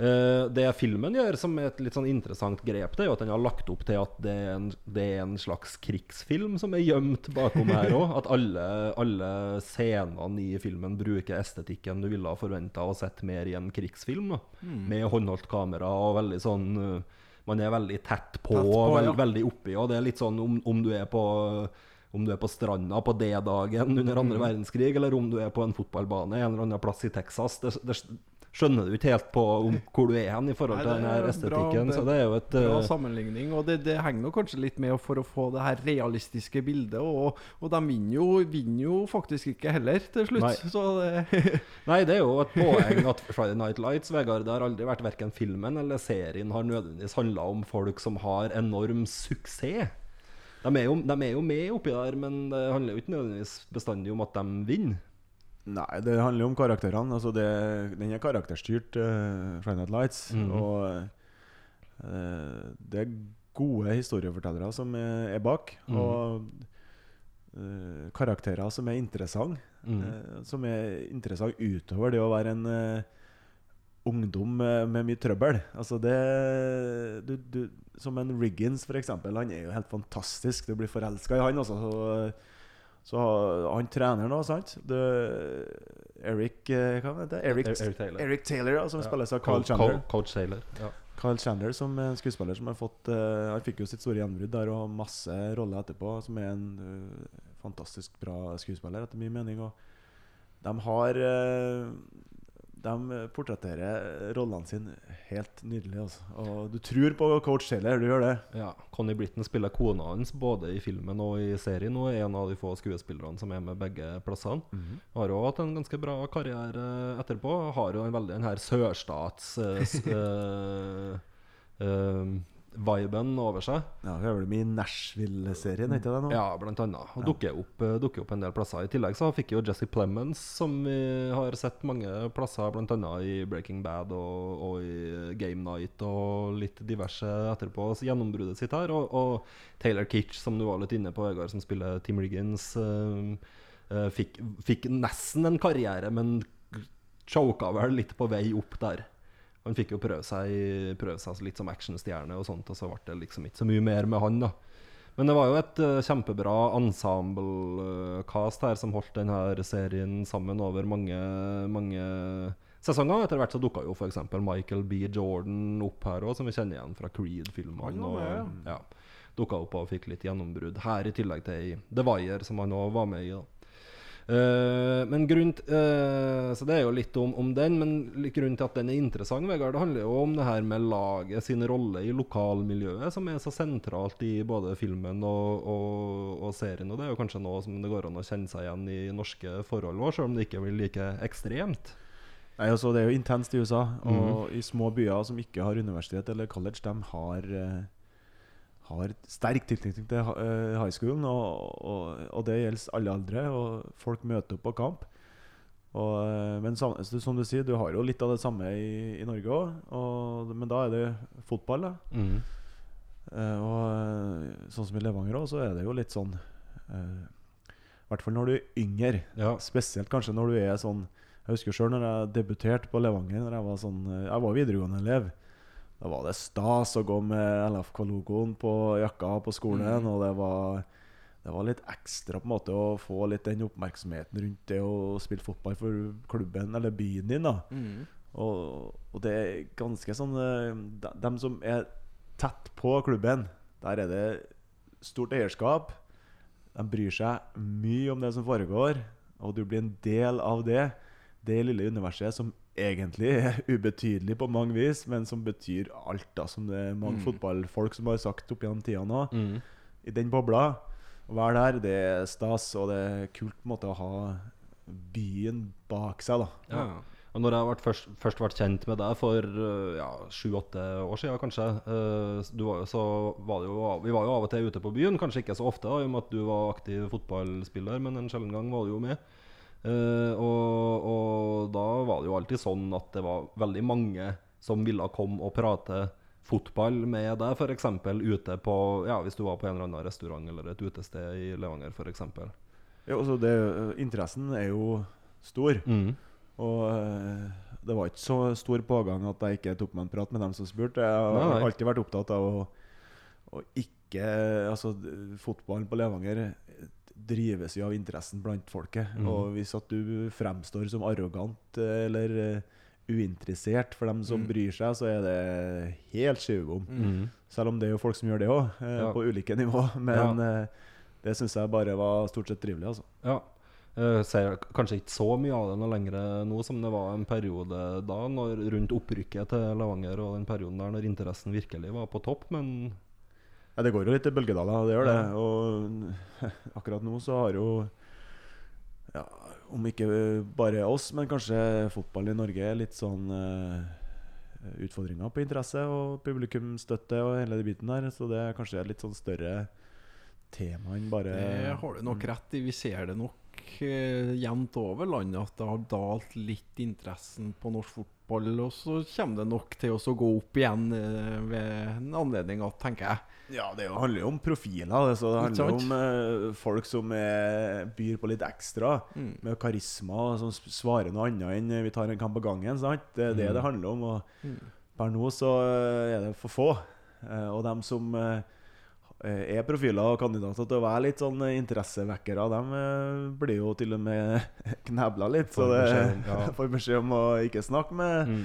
Eh, det filmen gjør, som er et litt sånn interessant grep, det er jo at den har lagt opp til at det er en, det er en slags krigsfilm som er gjemt bakom her òg. At alle, alle scenene i filmen bruker estetikken du ville ha forventa å sett mer i en krigsfilm. Da. Med håndholdt kamera og veldig sånn uh, Man er veldig tett på, Tett på, veld, ja. veldig oppi. Og det er litt sånn om, om du er på om du er på stranda på D-dagen under andre Mm. verdenskrig, eller om du er på en fotballbane en eller annen plass i Texas. Det, det skjønner du ikke helt på om (laughs) hvor du er hen i forhold til denne bra, estetikken. det- så det er jo et Bra eh, sammenligning. Og det, det henger nok kanskje litt med for å få det her realistiske bildet. Og, og de vinner jo, vinner jo faktisk ikke heller til slutt. Nei. Så det (laughs) Nei, det er jo et poeng at Friday Night Lights Vegard, det har aldri vært verken filmen eller serien har nødvendigvis handla om folk som har enorm suksess. De er, jo, de er jo med oppi der, men det handler jo ikke nødvendigvis bestandig om at de vinner. Nei, det handler jo om karakterene. Altså det, den er karakterstyrt, uh, Friday Lights. -hmm. Og uh, det er gode historiefortellere som er, er bak. Mhm. Og uh, karakterer som er interessante. Mm -hmm. uh, som er interessante utover det å være en ungdom med, mye trøbbel. Altså det du, du, Som en Riggins, eksempel. Han er jo helt fantastisk. Du blir forelska i han. Også, Så, så han trener nå, sant? Du, Eric eh, Hva heter det? Eric, Eric Taylor. Eric Taylor, som Ja. spilles av Carl Chandler. Co- Coach Taylor. Ja. Carl Chandler som er en skuespiller som har fått uh, Han fikk jo sitt store gjennombrudd der og masse roller etterpå, som er en uh, fantastisk bra skuespiller, etter min mening. Og de har eh, De portretterer rollene sine helt nydelig. Altså. Og du tror på coach Taylor, du gjør det. Ja, Connie Britton spiller kona hans både i filmen og i serien, og er en av de få skuespillerne som er med begge plassene. Har òg hatt en ganske bra karriere etterpå. Har jo en veldig den her sørstats Uh, (laughs) eh, eh, viben over seg. Ja, det er vel i Nashville-serien, heter det nå? Ja, blant annet. Og dukker opp, eh, dukker opp en del plasser. I tillegg så fikk jo Jesse Plemons, som vi har sett mange plasser, bl.a. i Breaking Bad og, og i Game Night og litt diverse etterpå, så gjennombruddet sitt her. Og, og Taylor Kitsch, som du var litt inne på, Vegard, som spiller Tim Riggins, eh, eh, fikk, fikk nesten en karriere, men choka vel litt på vei opp der. Han fikk jo prøve seg, prøve seg litt som actionstjerne, og sånt, og så ble det liksom ikke så mye mer med han. da Men det var jo et uh, kjempebra ensemble-cast her som holdt denne serien sammen over mange, mange sesonger. Etter hvert så dukka jo f.eks. Michael B. Jordan opp her òg, som vi kjenner igjen fra Creed-filmene. Ja. Dukka opp og fikk litt gjennombrudd her, i tillegg til i The Wire, som han òg var med i. da Eh, men grunn t- eh, Så det er jo litt om, om den, men grunnen til at den er interessant, Vegard, det handler jo om det her med laget sin rolle i lokalmiljøet, som er så sentralt i både filmen og, og, og serien. Og det er jo kanskje noe som det går an å kjenne seg igjen i norske forhold òg, selv om det ikke blir like ekstremt. Nei, altså, det er jo intenst i USA. Og i små byer som ikke har universitet eller college, de har, eh, har sterk tilknytning til eh, high schoolen. Og, og, og det gjelder alle aldre. Og folk møter opp på kamp. Og, eh, men som du sier, du har jo litt av det samme i, i Norge òg. Men da er det fotball. da Eh, og eh, sånn som i Levanger òg, så er det jo litt sånn uh, I hvert fall når du er yngre. Ja. Spesielt kanskje når du er sånn Jeg husker sjøl når jeg debuterte på Levanger. Når Jeg var sånn Jeg var videregående elev. Da var det stas å gå med LFK-logoen på jakka på skolen. Og det var, det var litt ekstra på en måte å få litt den oppmerksomheten rundt det å spille fotball for klubben eller byen din. da og, og det er ganske sånn de, de, dem som er tett på klubben, der er det stort eierskap. De bryr seg mye om det som foregår, og du blir en del av det. det lille universet som egentlig er (laughs) ubetydelig på mange vis, men som betyr alt, da, som det er mange fotballfolk som har sagt opp gjennom tida nå. Mm. I den bobla, å være der, det er stas, og det er kult på en måte å ha byen bak seg, da. Ja. Og når jeg ble først, først ble kjent med deg for øh, ja, sju-åtte år siden, kanskje du var så var det jo, Vi var jo av og til ute på byen, kanskje ikke så ofte, da, i og med at du var aktiv fotballspiller, men en sjelden gang var du jo med. Eh, og, og da var det jo alltid sånn at det var veldig mange som ville komme og prate fotball med deg, f.eks. ute på Ja, hvis du var på en eller annen restaurant eller et utested i Levanger, f.eks. Ja, altså det, interessen er jo stor. Mm. Og eh, det var ikke så stor pågang at jeg ikke tok meg en prat med dem som spurte. Jeg har alltid vært opptatt av å, å ikke Altså, fotballen på Levanger drives jo av interessen blant folket. Mm. Og hvis at du fremstår som arrogant eh, eller eh, uinteressert for dem som bryr seg, så er det helt skivebom. Mm. Selv om det er jo folk som gjør det òg, Ja. på ulike nivå. (laughs) Men eh, det syns jeg bare var stort sett trivelig, altså. Ja. Jeg ser kanskje ikke så mye av det noe lenger nå som det var en periode da, når, rundt opprykket til Levanger og den perioden der når interessen virkelig var på topp, men Ja, det går jo litt i bølgedaler, det gjør det. Og (laughs) akkurat nå så har jo ja, Om ikke bare oss, men kanskje fotball i Norge litt sånn uh, utfordringer på interesse og publikumsstøtte og hele den biten der. Så det er kanskje et litt sånn større tema enn bare Det har du nok rett i. Vi ser det nok eh, jevnt over landet at det har dalt litt interessen på norsk fotball. Og så kommer det nok til å gå opp igjen uh, ved en anledning, at, tenker jeg. Ja, det er jo- handler jo om profiler. Det, det handler om uh, folk som er, byr på litt ekstra, Mm. med karisma, som svarer noe annet enn vi tar en kamp av gangen. Sant? Det er det Mm. det handler om. Og Mm. per nå så er det for få. Og dem som er profiler og kandidater til å være litt sånn eh, interessevekkere, dem eh, blir jo til og med (laughs) knebla litt. Så det ja. (laughs) får beskjed om å ikke snakke med mm.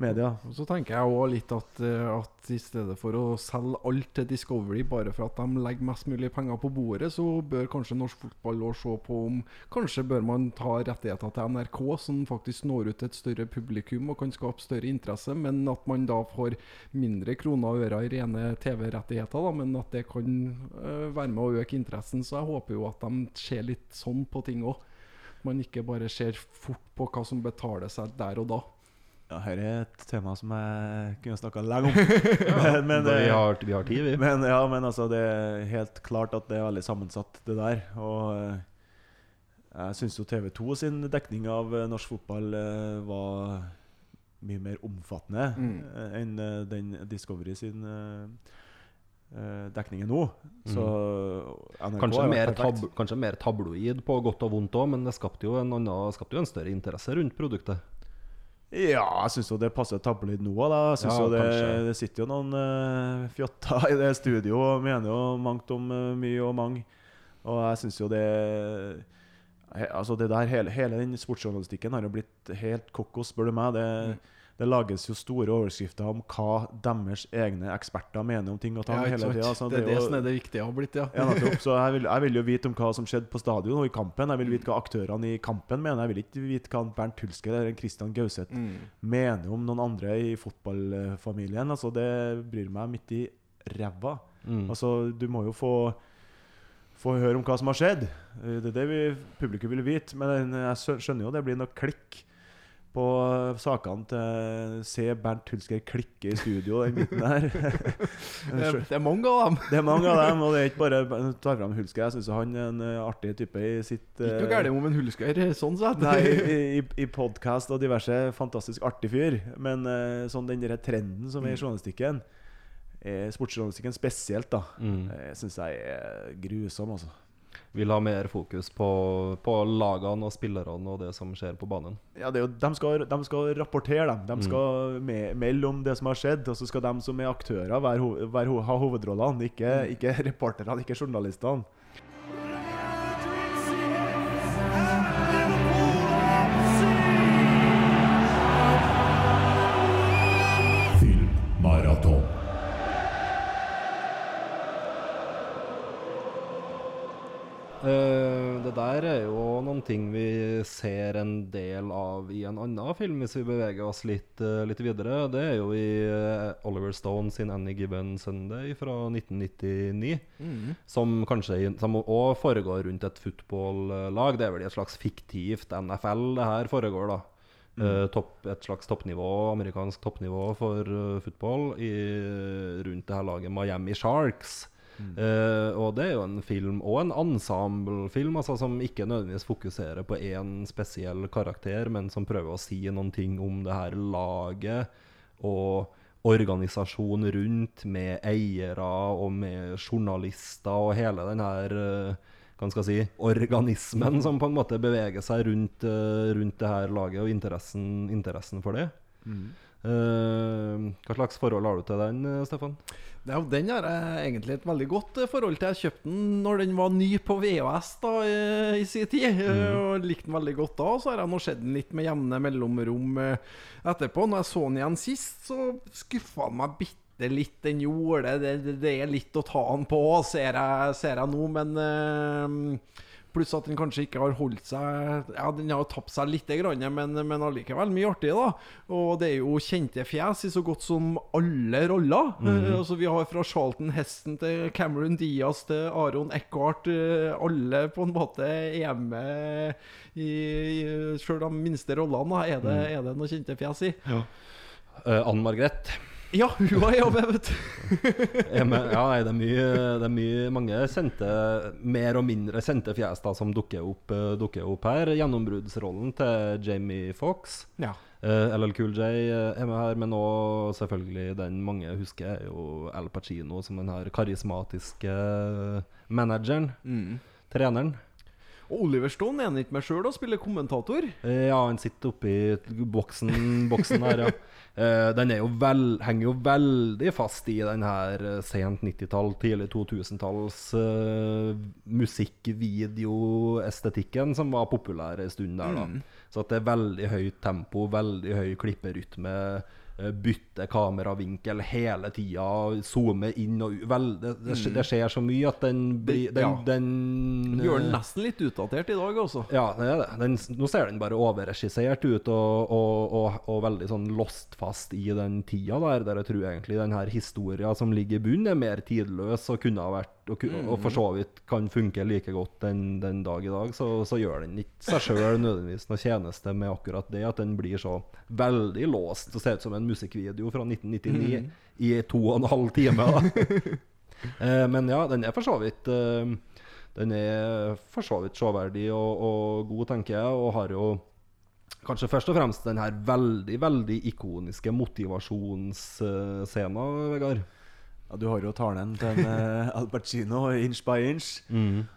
Media. Så tenker jeg også litt at, eh, at i stedet for å selge alt til Discovery bare for at de legger mest mulig penger på bordet, så bør kanskje norsk fotball også se på om Kanskje bør man ta rettigheter til NRK, som faktisk når ut til et større publikum og kan skape større interesse, men at man da får mindre kroner og øre i rene TV-rettigheter, men at det kan eh, være med å øke interessen. Så jeg håper jo at de ser litt sånn på ting òg. Man ikke bare ser fort på hva som betaler seg der og da. Ja, Her er et tema som jeg kunne snakka lenge om. (laughs) men, men, vi, eh, har, vi har tid, vi. Men, ja, men altså, det er helt klart at det er veldig sammensatt, det der. Og eh, jeg syns jo TV2 sin dekning av eh, norsk fotball var mye mer omfattende Mm. enn den Discovery sin dekning er nå. Så NRK Kanskje har mer, tab kanskje mer tabloid på godt og vondt òg, men det skapte jo en, annen, skapte jo en større interesse rundt produktet. Ja, jeg syns jo det passer å tappe litt nå òg. Jeg synes Ja, jo det, det sitter jo noen uh, fjotter i det studio og mener jo mangt om uh, mye og mange. Og jeg syns jo det he, Altså det der, hele, hele den sportsjournalistikken har jo blitt helt kokos, spør du meg. Det, det lages jo store overskrifter om hva deres egne eksperter mener om ting og tang Ja, hele tiden. det, det er det jo- som er det viktige har blitt, ja. ja. Så jeg vil, (laughs) jeg vil jo vite om hva som skjedde på stadion og i kampen. Jeg vil vite hva aktørene i kampen mener. Jeg vil ikke vite hva Bernt Hulsker eller Christian Gauseth Mm. mener om noen andre i fotballfamilien. Altså, det bryr meg midt i ræva. Mm. Altså, du må jo få få høre om hva som har skjedd. Det er det vi, publikum vil vite. Men jeg skjønner jo det blir noe klikk på sakene til Se Bernt Hulsker klikke i studio, den biten der. Det, er- det er mange av dem. Det er mange av dem, og det er ikke bare (laughs) tar fram Hulsker. Jeg syns han er en eh, artig type i sitt Ikke noe eh, galt om en Hulsker, sånn sett. Nei, i, (laughs) i, i podkast og diverse fantastisk artig fyr. Men eh, sånn den der trenden som er i journalistikken, eh, sportsjournalistikken spesielt, da, Mm. eh, syns jeg er grusom, altså. Vil ha mer fokus på, på lagene og spillerne og det som skjer på banen. Ja, det er jo, de, skal, de skal rapportere, dem. De Mm. skal me melde om det som har skjedd. Og så skal de som er aktører, være, være, ha hovedrollene. Ikke, ikke reporterne, ikke journalistene. Det der er jo noen ting vi ser en del av i en annen film, hvis vi beveger oss litt, eh, litt videre. Det er jo i eh, Oliver Stone sin 'Any Given Sunday' fra 1999. Som kanskje som også foregår rundt et fotballag. Det er vel et slags fiktivt NFL det her foregår, da. Eh, topp, et slags toppnivå, amerikansk toppnivå for uh, fotball i, rundt det her laget Miami Sharks. Eh, og det er jo en film, og en ensemblefilm, altså, som ikke nødvendigvis fokuserer på én spesiell karakter, men som prøver å si noen ting om det her laget og organisasjonen rundt, med eiere og med journalister og hele den her uh, hva skal si, organismen som på en måte beveger seg rundt, uh, rundt det her laget, og interessen, interessen for det. Eh, hva slags forhold har du til den, eh, Stefan? Ja, den har jeg egentlig et veldig godt eh, forhold til. Jeg kjøpte den når den var ny på VHS da i, i sin tid. mm. Og likte den veldig godt da. Så har jeg nå sett den litt med jevne mellomrom etterpå. Når jeg så den igjen sist, så skuffa den meg bitte litt. Den gjorde det. Det, det er litt å ta den på, ser jeg, ser jeg nå. Men eh, Pluss at den kanskje ikke har holdt seg Ja, den har tapt seg litt, men, men allikevel mye artig, da. Og det er jo kjente fjes i så godt som alle roller. Eh, altså Vi har fra Charlton Heston til Cameron Diaz til Aron Eckhart. eh, alle på en måte er med i, i Sjøl de minste rollene, da, er det, er det noen kjente fjes i. Uh, Ann Margrethe. Ja, hun har jobb, vet du. Ja, nei, det er mye, det er mye mange kjente, mer og mindre kjente fjes da, som dukker opp, eh, dukker opp her. Gjennombruddsrollen til Jamie Fox. Ja. Uh, LL Cool J eh, er med her, men òg selvfølgelig den mange husker, er jo Al Pacino som den her karismatiske manageren. Treneren. Og Oliver Stone er han ikke med sjøl og spiller kommentator? Eh, Ja, han sitter oppi boksen, boksen her, ja. (laughs) Eh, den vel, henger jo veldig fast i den her eh, sent 90-tall, tidlig 2000-talls uh, musikkvideoestetikken som var populær en stund der, da. Så at det er veldig høyt tempo, veldig høy klipperytme. Eh, Bytte kameravinkel hele tida, zoome inn og vel, det, det, det skjer så mye at den blir Den, Ja. den Gjør den eh, nesten litt utdatert i dag, altså. ja, det er det. Den, nå ser den bare overregissert ut og, og, og, og veldig sånn lost fast i den tida der, der jeg tror egentlig den her historia som ligger i bunnen, er mer tidløs og kunne ha vært og, og for så vidt kan funke like godt den, den dag i dag. Så, så gjør den ikke seg sjøl nødvendigvis noe tjeneste med akkurat det, at den blir så veldig låst og ser ut som en musikkvideo fra 1999 i to og en halv time. (laughs) Eh, men ja, den er for så vidt eh, Den er for så vidt sjåverdig og, og god, tenker jeg, og har jo kanskje først og fremst den her veldig, veldig ikoniske motivasjonsscena, Vegard. Ja, du har jo talen til en, eh, (laughs) Al Pacino, 'Inch by Inch',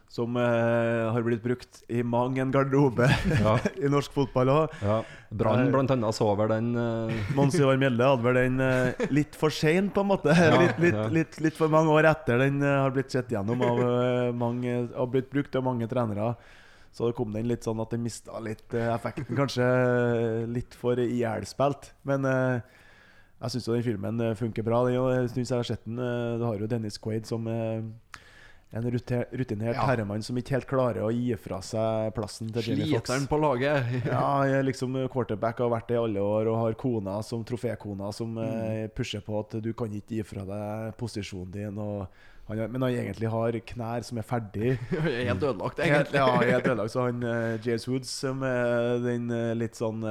som uh, har blitt brukt i mang en garderobe (laughs) Ja. i norsk fotball òg. Ja. Brann blant annet så vel den (laughs) uh... Mons Ivar Mjelde hadde vel den uh, litt for sein, på en måte. litt, litt, ja. litt, litt for mange år etter den eh, har blitt sett gjennom av eh, mange Har blitt brukt av mange trenere. Så det kom den litt sånn at den mista litt eh, effekten. Kanskje eh, litt for ihjelspilt. Men eh, jeg syns den filmen eh, funker bra. Den, jeg synes jeg har sett den eh, Du har jo Dennis Quaid som eh, en rutinert Ja. herremann som ikke helt klarer å gi fra seg plassen til Jamie Fox. Sliteren på laget. (laughs) Ja, jeg er liksom quarterback har vært det i alle år og har kona som trofékona som mm. pusher på at du kan ikke gi fra deg posisjonen din. Han, men han egentlig har knær som er ferdig. (laughs) Helt ødelagt, Helt, egentlig. ja, helt ødelagt. Så han James Woods som er den litt sånn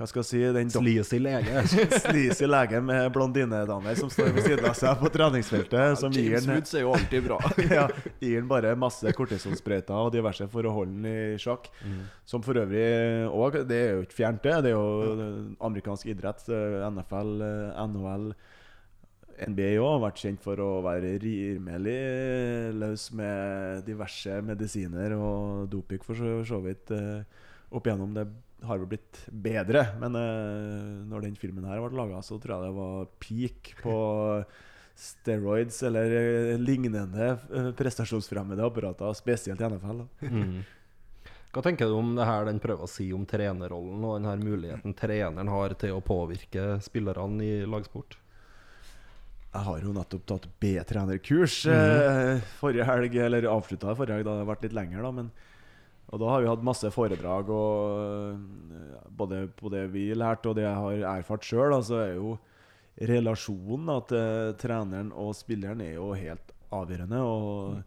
Hva skal jeg si den sleazy lege. (laughs) sleazy lege med blondinedamer som står ved siden av seg på treningsfeltet. Som James Woods er jo alltid bra. (laughs) ja, gir han bare masse kortisonsprøyter og diverse for å holde han i sjakk. Som for øvrig òg Det er jo ikke fjernt, det. Det er jo amerikansk idrett. eh, NFL, eh, NHL. NBA òg har vært kjent for å være rimelig løs med diverse medisiner og doping, for så, vidt. eh, Opp igjennom det har vel blitt bedre, men uh, når den filmen her ble laga, så tror jeg det var peak på steroids eller eh, lignende eh, prestasjonsfremmede apparater, spesielt i NFL. Mm. Hva tenker du om det her den prøver å si om trenerrollen og den her muligheten treneren har til å påvirke spillerne i lagsport? Jeg har jo nettopp tatt B-trenerkurs eh, forrige helg, eller avslutta forrige helg, da det har vært litt lenger, da. Men Og da har vi hatt masse foredrag, og eh, både på det vi lærte og det jeg har erfart sjøl, så er jo relasjonen til treneren og spilleren er jo helt avgjørende. og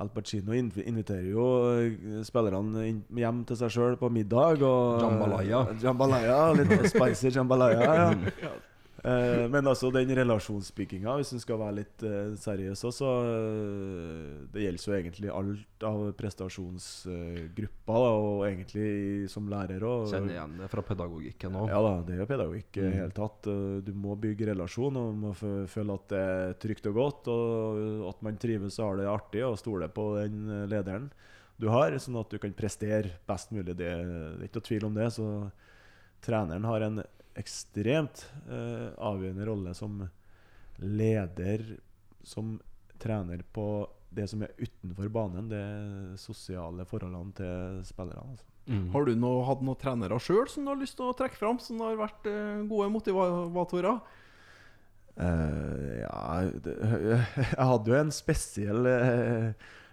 Al Pacino inviterer jo eh, spillerne hjem til seg sjøl på middag. Og, Jambalaya. Jambalaya, Litt spicy jambalaya. Ja. (laughs) Eh, men altså den relasjonsbygginga, hvis en skal være litt eh, seriøs også eh, Det gjelder jo egentlig alt av prestasjonsgrupper, da, og egentlig som lærer òg. Kjenner igjen det fra pedagogikken òg. Ja da, det er jo pedagogikk i Mm. hele tatt. Eh, Du må bygge relasjon og må føle at det er trygt og godt, og at man trives og har det artig og stoler på den lederen du har, sånn at du kan prestere best mulig. Det, det er ikke noe tvil om det. Så treneren har en ekstremt eh, avgjørende rolle som leder, som trener på det som er utenfor banen, det sosiale forholdene til spillerne. Altså. Mm. Har du noe, hatt noen trenere sjøl som du har lyst til å trekke fram, som har vært eh, gode motivatorer? Eh, ja det, (laughs) Jeg hadde jo en spesiell eh,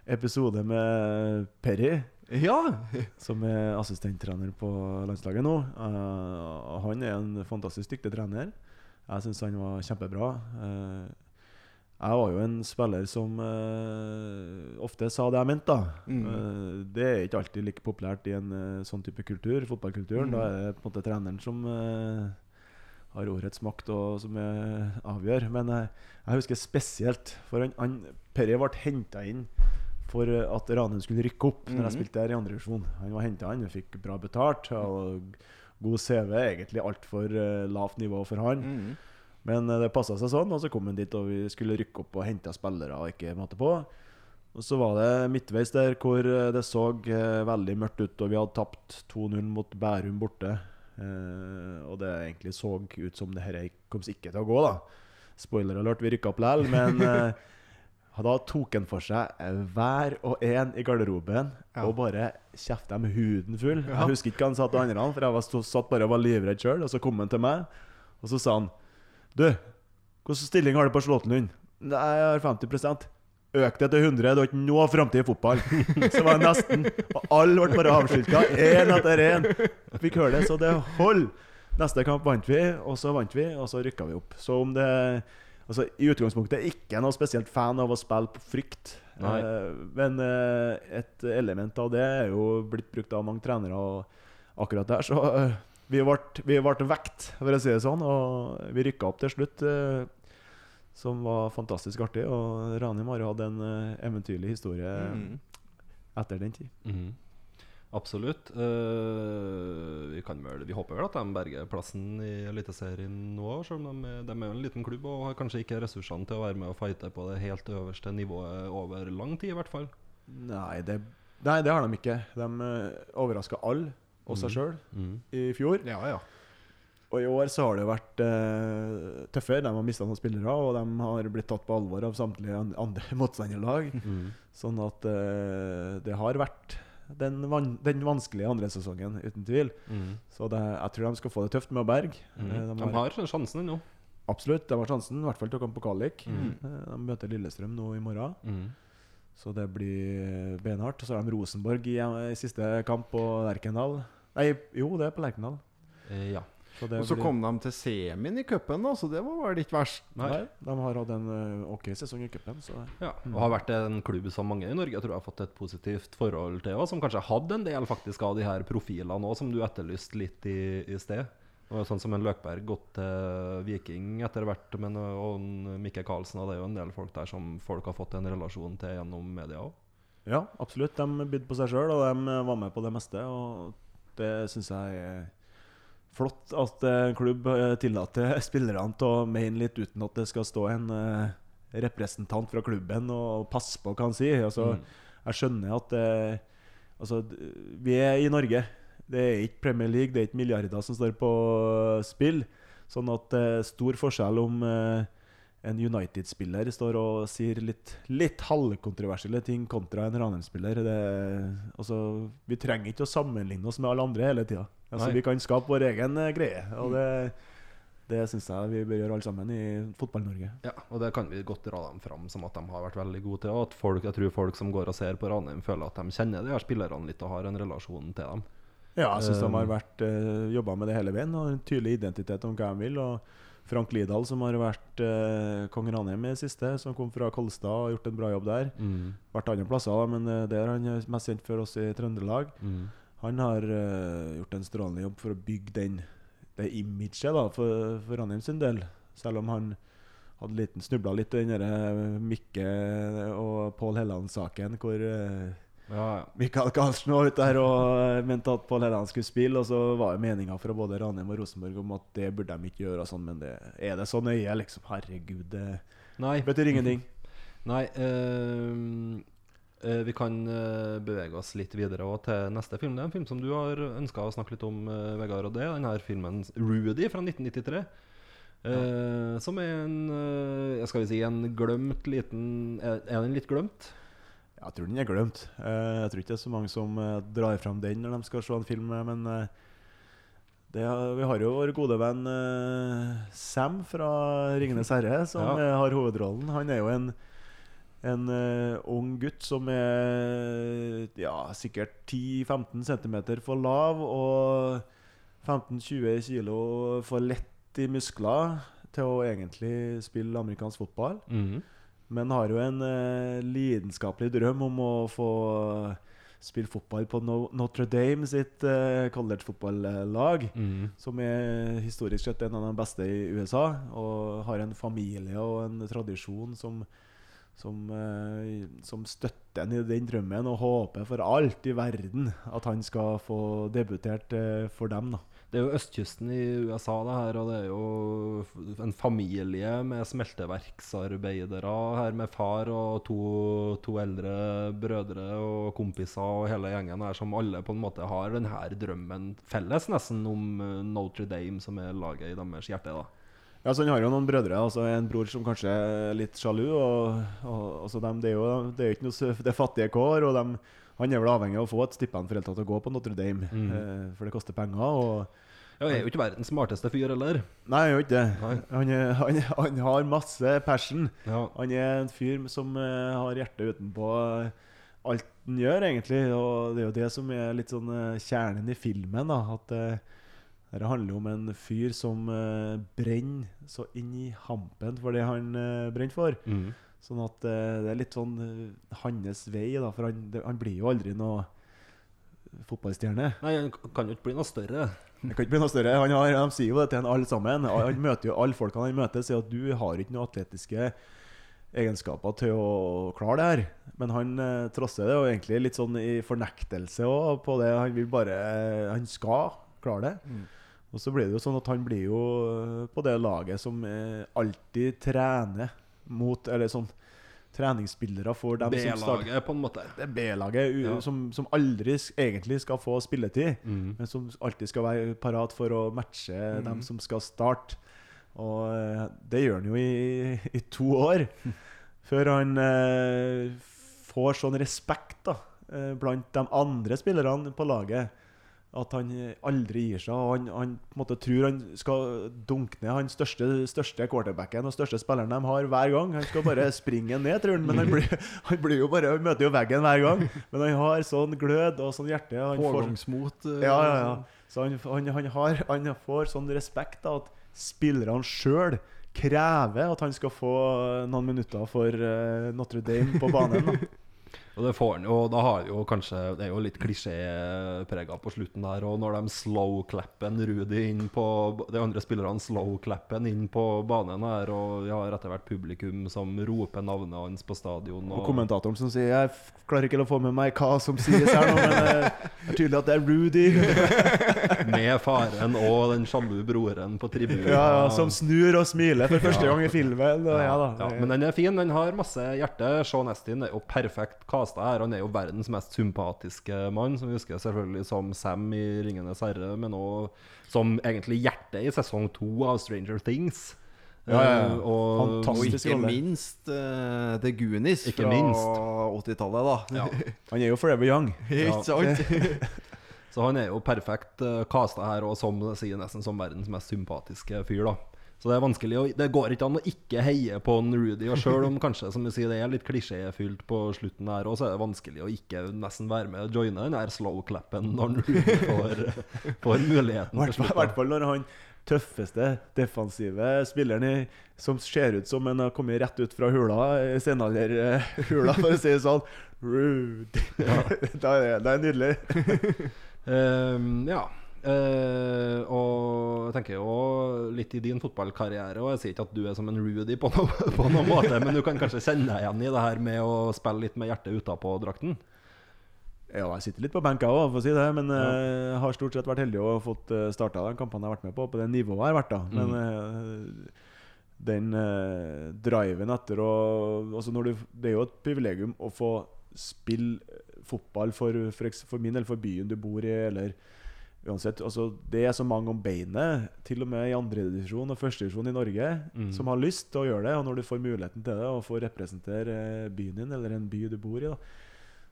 episode med Perry, Ja! (laughs) som er assistenttrener på landslaget nå. Uh, han er en fantastisk dyktig trener. Jeg syns han var kjempebra. Uh, jeg var jo en spiller som uh, ofte sa det jeg mente. Mm. Det er ikke alltid like populært i en sånn type kultur, fotballkulturen. Mm. Da er det på en måte treneren som har ordets makt og som avgjør. Men eh, jeg husker spesielt For han, han Perry ble henta inn for eh, at Ranheim skulle rykke opp Når jeg Mhm. spilte der i andre divisjon. Han var henta han fikk bra betalt. Og god CV. Egentlig altfor uh, lavt nivå for han. Mm. Men uh, det passa seg sånn, og så kom han dit, og vi skulle rykke opp og hente spillere og ikke måte på. Og så var det midtveis der hvor eh, det så uh, veldig mørkt ut, og vi hadde tapt 2-0 mot Bærum borte. Uh, og det egentlig så ut som det dette kom ikke til å gå, da. Spoiler alert, vi rykka opp likevel, men (laughs) eh, da tok han for seg eh, hver og en i garderoben Ja. og bare kjefta dem huden full. Ja. Jeg husker ikke hva han sa til andre, for jeg var, satt bare og var livredd sjøl. Og så kom han til meg, og så sa han Du, hvilken stilling har du på Slåttenlund? Nei, jeg har 50% Øk det til 100, du har ikke noe framtid i fotball. (laughs) Så var det nesten Og alle ble bare avskilta, én etter én. Fikk høre det, så det holder. Neste kamp vant vi, og så vant vi, og så rykka vi opp. Så om det Altså, I utgangspunktet ikke noe spesielt fan av å spille på frykt. Eh, men eh, et element av det er jo blitt brukt av mange trenere. Og akkurat der så eh, vi ble, vi ble vekt, for å si det sånn. Og vi rykka opp til slutt, eh, som var fantastisk artig. Og Rani har jo hatt en eh, eventyrlig historie Mm. etter den tid. Mhm. Absolutt. Uh, vi, kan vel, vi håper vel at de berger plassen i Eliteserien nå, selv om de, de er jo en liten klubb og har kanskje ikke ressursene til å være med og fighte på det helt øverste nivået over lang tid, i hvert fall. Nei, det, nei, det har de ikke. De uh, overraska alle, og seg sjøl, i fjor. Ja, ja. Og i år så har det vært uh, tøffere. De har mista noen spillere, og de har blitt tatt på alvor av samtlige andre motstanderlag. Sånn at uh, det har vært den, van den vanskelige andre sesongen, uten tvil. Så det, jeg tror de skal få det tøft med å berge. Mm. De, De har sjansen ennå. Absolutt, de har sjansen, i hvert fall til å komme på kvalik. Mm. Eh, De møter Lillestrøm nå i morgen, Mm. så det blir beinhardt. Så har de Rosenborg i, i siste kamp på Lerkendal. Nei, jo, det er på Lerkendal. Eh, ja. Så Og så blir- kom de til semien i cupen, så det var vel ikke verst. Nei. Nei, de har hatt en eh, ok sesong i cupen, så Ja, og har vært en klubb som mange i Norge tror jeg har fått et positivt forhold til, og som kanskje hadde en del faktisk av de her profilene òg, som du etterlyste litt i, i sted. Og sånn som en Løkberg gått til Viking etter hvert, men og en Mikke Karlsen, og det er jo en del folk der som folk har fått en relasjon til gjennom media òg. Ja, absolutt. De bydde på seg sjøl, og de var med på det meste. Og det syns jeg er flott at en klubb eh, tillater (laughs) spillerne til å mene litt uten at det skal stå en eh, representant fra klubben og passe på hva han sier. Altså, Jeg skjønner at eh, altså, vi er i Norge. Det er ikke Premier League, det er ikke milliarder som står på spill. Sånn at det er stor forskjell om eh, en United-spiller står og sier litt, litt halvkontroversielle ting kontra en Ranheim-spiller. Altså, vi trenger ikke å sammenligne oss med alle andre hele tida. Altså, vi kan skape vår egen eh, greie. Og det, Det syns jeg vi bør gjøre alle sammen i Fotball-Norge. Ja, og det kan vi godt dra dem fram som at de har vært veldig gode til. Og at folk, jeg tror folk som går og ser på Ranheim, føler at de kjenner de her spillerne litt og har en relasjon til dem. Ja, jeg syns de Um, har vært uh, jobba med det hele veien og en tydelig identitet om hva de vil. Og Frank Lidahl, som har vært uh, kong Ranheim i det siste, som kom fra Kolstad og gjort en bra jobb der. Vært andre plasser, men uh, det er han mest kjent for oss i Trøndelag. Han har uh, gjort en strålende jobb for å bygge den, det imaget da, for, for Ranheim sin del. Selv om han hadde liten snubla litt i den eh, Mikke og Pål Helland-saken, hvor uh, Ja, ja. Mikael Karlsen var ute der og eh, mente at Pål Helland skulle spille, og så var jo meninga fra både Ranheim og Rosenborg om at det burde de ikke gjøre, og sånn, men det, er det så nøye, liksom? Herregud, det Nei. betyr ingenting. (laughs) Nei eh, eh, vi kan eh, bevege oss litt videre til neste film. Det er en film som du har ønska å snakke litt om, eh, Vegard. Og det er denne filmen 'Rudy' fra 1993. eh, Som er en eh, Skal vi si en glemt liten Er, er den litt glemt? Jeg tror den er glemt. Eh, jeg tror ikke det er så mange som eh, drar fram den når de skal se en film, eh, men eh, det, vi har jo vår gode venn eh, Sam fra 'Ringenes herre', som Ja. eh, har hovedrollen. Han er jo en, en uh, ung gutt som er ja, sikkert 10-15 cm for lav og 15-20 kilo for lett i muskler til å egentlig spille amerikansk fotball. Men har jo en uh, lidenskapelig drøm om å få spille fotball på no Notre Dame sitt uh, college-fotballag. Som er historisk sett en av de beste i USA. Og har en familie og en tradisjon som, som, eh, som støtter han i den drømmen, og håper for alt i verden at han skal få debutert eh, for dem. da Det er jo østkysten i USA, det her, og det er jo en familie med smelteverksarbeidere her, med far og to, to eldre brødre og kompiser og hele gjengen her, som alle på en måte har den her drømmen felles, nesten, om eh, Notre Dame, som er laget i deres hjerte. da. Ja, så Han har jo noen brødre. altså En bror som kanskje er litt sjalu. og, og altså dem, Det er jo det er ikke noe det er fattige kår. og dem, Han er vel avhengig av å få et stipend for helt å gå på Notre Dame. Eh, for det koster penger. og Ja, jeg er jo ikke verdens smarteste fyr heller. Nei, han jo ikke det. Han, er, han, han har masse passion. Ja. Han er en fyr som uh, har hjertet utenpå alt han gjør, egentlig. Og det er jo det som er litt sånn uh, kjernen i filmen. da At eh, dette handler om en fyr som uh, brenner så inn i hampen for det han uh, brenner for. Mm. Sånn at uh, det er litt sånn hans vei, da. For han, det, han blir jo aldri noe fotballstjerne. Nei, han kan jo ikke bli noe større. Han kan ikke bli noe større. Han har, de sier jo det til han alle sammen. Han møter jo Alle folkene han møter, sier at du har ikke noen atletiske egenskaper til å klare det her. Men han eh, trosser det, og egentlig litt sånn i fornektelse også på det. Han vil bare Han skal klare det. Og så blir det jo sånn at han blir jo eh, på det laget som eh, alltid trener mot Eller sånn treningsspillere for dem som starter B-laget, på en måte. det er B-laget Ja. som, som aldri egentlig skal få spilletid, Mm. men som alltid skal være parat for å matche dem som skal starte. Og eh, det gjør han jo i, i to år, (laughs) før han eh, får sånn respekt da, blant de andre spillerne på laget. At han aldri gir seg. Og han, han på en måte tror han skal dunke ned han største, største quarterbacken og største spilleren de har hver gang. Han skal bare (laughs) springe ned, tror han. Men han, blir, han, blir jo bare, han møter jo veggen hver gang. Men han har sånn glød og sånn hjerte. Han Pågangsmot. eh, ja, ja, ja. Så han, han, han, har, han får sånn respekt da, at spillerne sjøl krever at han skal få noen minutter for eh, Notre Dame på banen. Da. (laughs) Og det får han jo, da har jo kanskje Det er jo litt klisjéprega på slutten der. Og når de slow-clapper Rudi inn på De andre spillerne slow-clapper inn på banen her, og vi har etter hvert publikum som roper navnet hans på stadion. Og kommentatoren som sier Jeg klarer ikke å få med meg hva som sies her nå, men eh, det er tydelig at det er Rudy. (laughs) med faren og den sjalu broren på tribunen. Ja, ja, som snur og smiler for første gang i filmen. Og, ja, da. Ja, men den er fin. Den har masse hjerte. Sean Estin er jo perfekt casta her. Han er jo verdens mest sympatiske mann, som vi husker selvfølgelig som Sam i 'Ringenes herre', men òg som egentlig hjertet i sesong to av Stranger Things. Ja, ja, ja. Eh, og, Og ikke rolle. minst uh, The Goonies Ikke fra 80-tallet, da. ja. (laughs) Han er jo forever young. (laughs) Ikke sant? (laughs) Så han er jo perfekt uh, casta her, og som sier nesten som verdens mest sympatiske fyr. da Så det er vanskelig å, Det går ikke an å ikke heie på en Rudy. Og sjøl om kanskje som du sier, det er litt klisjéfylt på slutten her òg, så er det vanskelig å ikke nesten være med og joine den der slow-clappen når Rudy får, får muligheten. I hvert fall- når han tøffeste defensive spilleren i, som ser ut som han har kommet rett ut fra hula, eh, senalderhula, for å si det sånn. Rude. (laughs) da er det, det er nydelig. um, (laughs) ja. Eh, og jeg tenker jo litt i din fotballkarriere, og jeg sier ikke at du er som en Rudy på, noe, (laughs) på noen måte, men du kan kanskje kjenne deg igjen i det her med å spille litt med hjertet utapå drakten? Ja, jeg sitter litt på benka òg, for å si det. Men ja. jeg har stort sett vært heldig og fått uh, starta de kampene jeg har vært med på, på det nivået jeg har vært. da Men uh, den eh, driven etter å altså når du, Det er jo et privilegium å få spille fotball for, for, for min eller for byen du bor i, eller uansett. Altså, det er så mange om beinet, til og med i andredivisjon og førstedivisjon i Norge, som har lyst til å gjøre det. Og når du får muligheten til det, og får representere eh, byen din, eller en by du bor i, da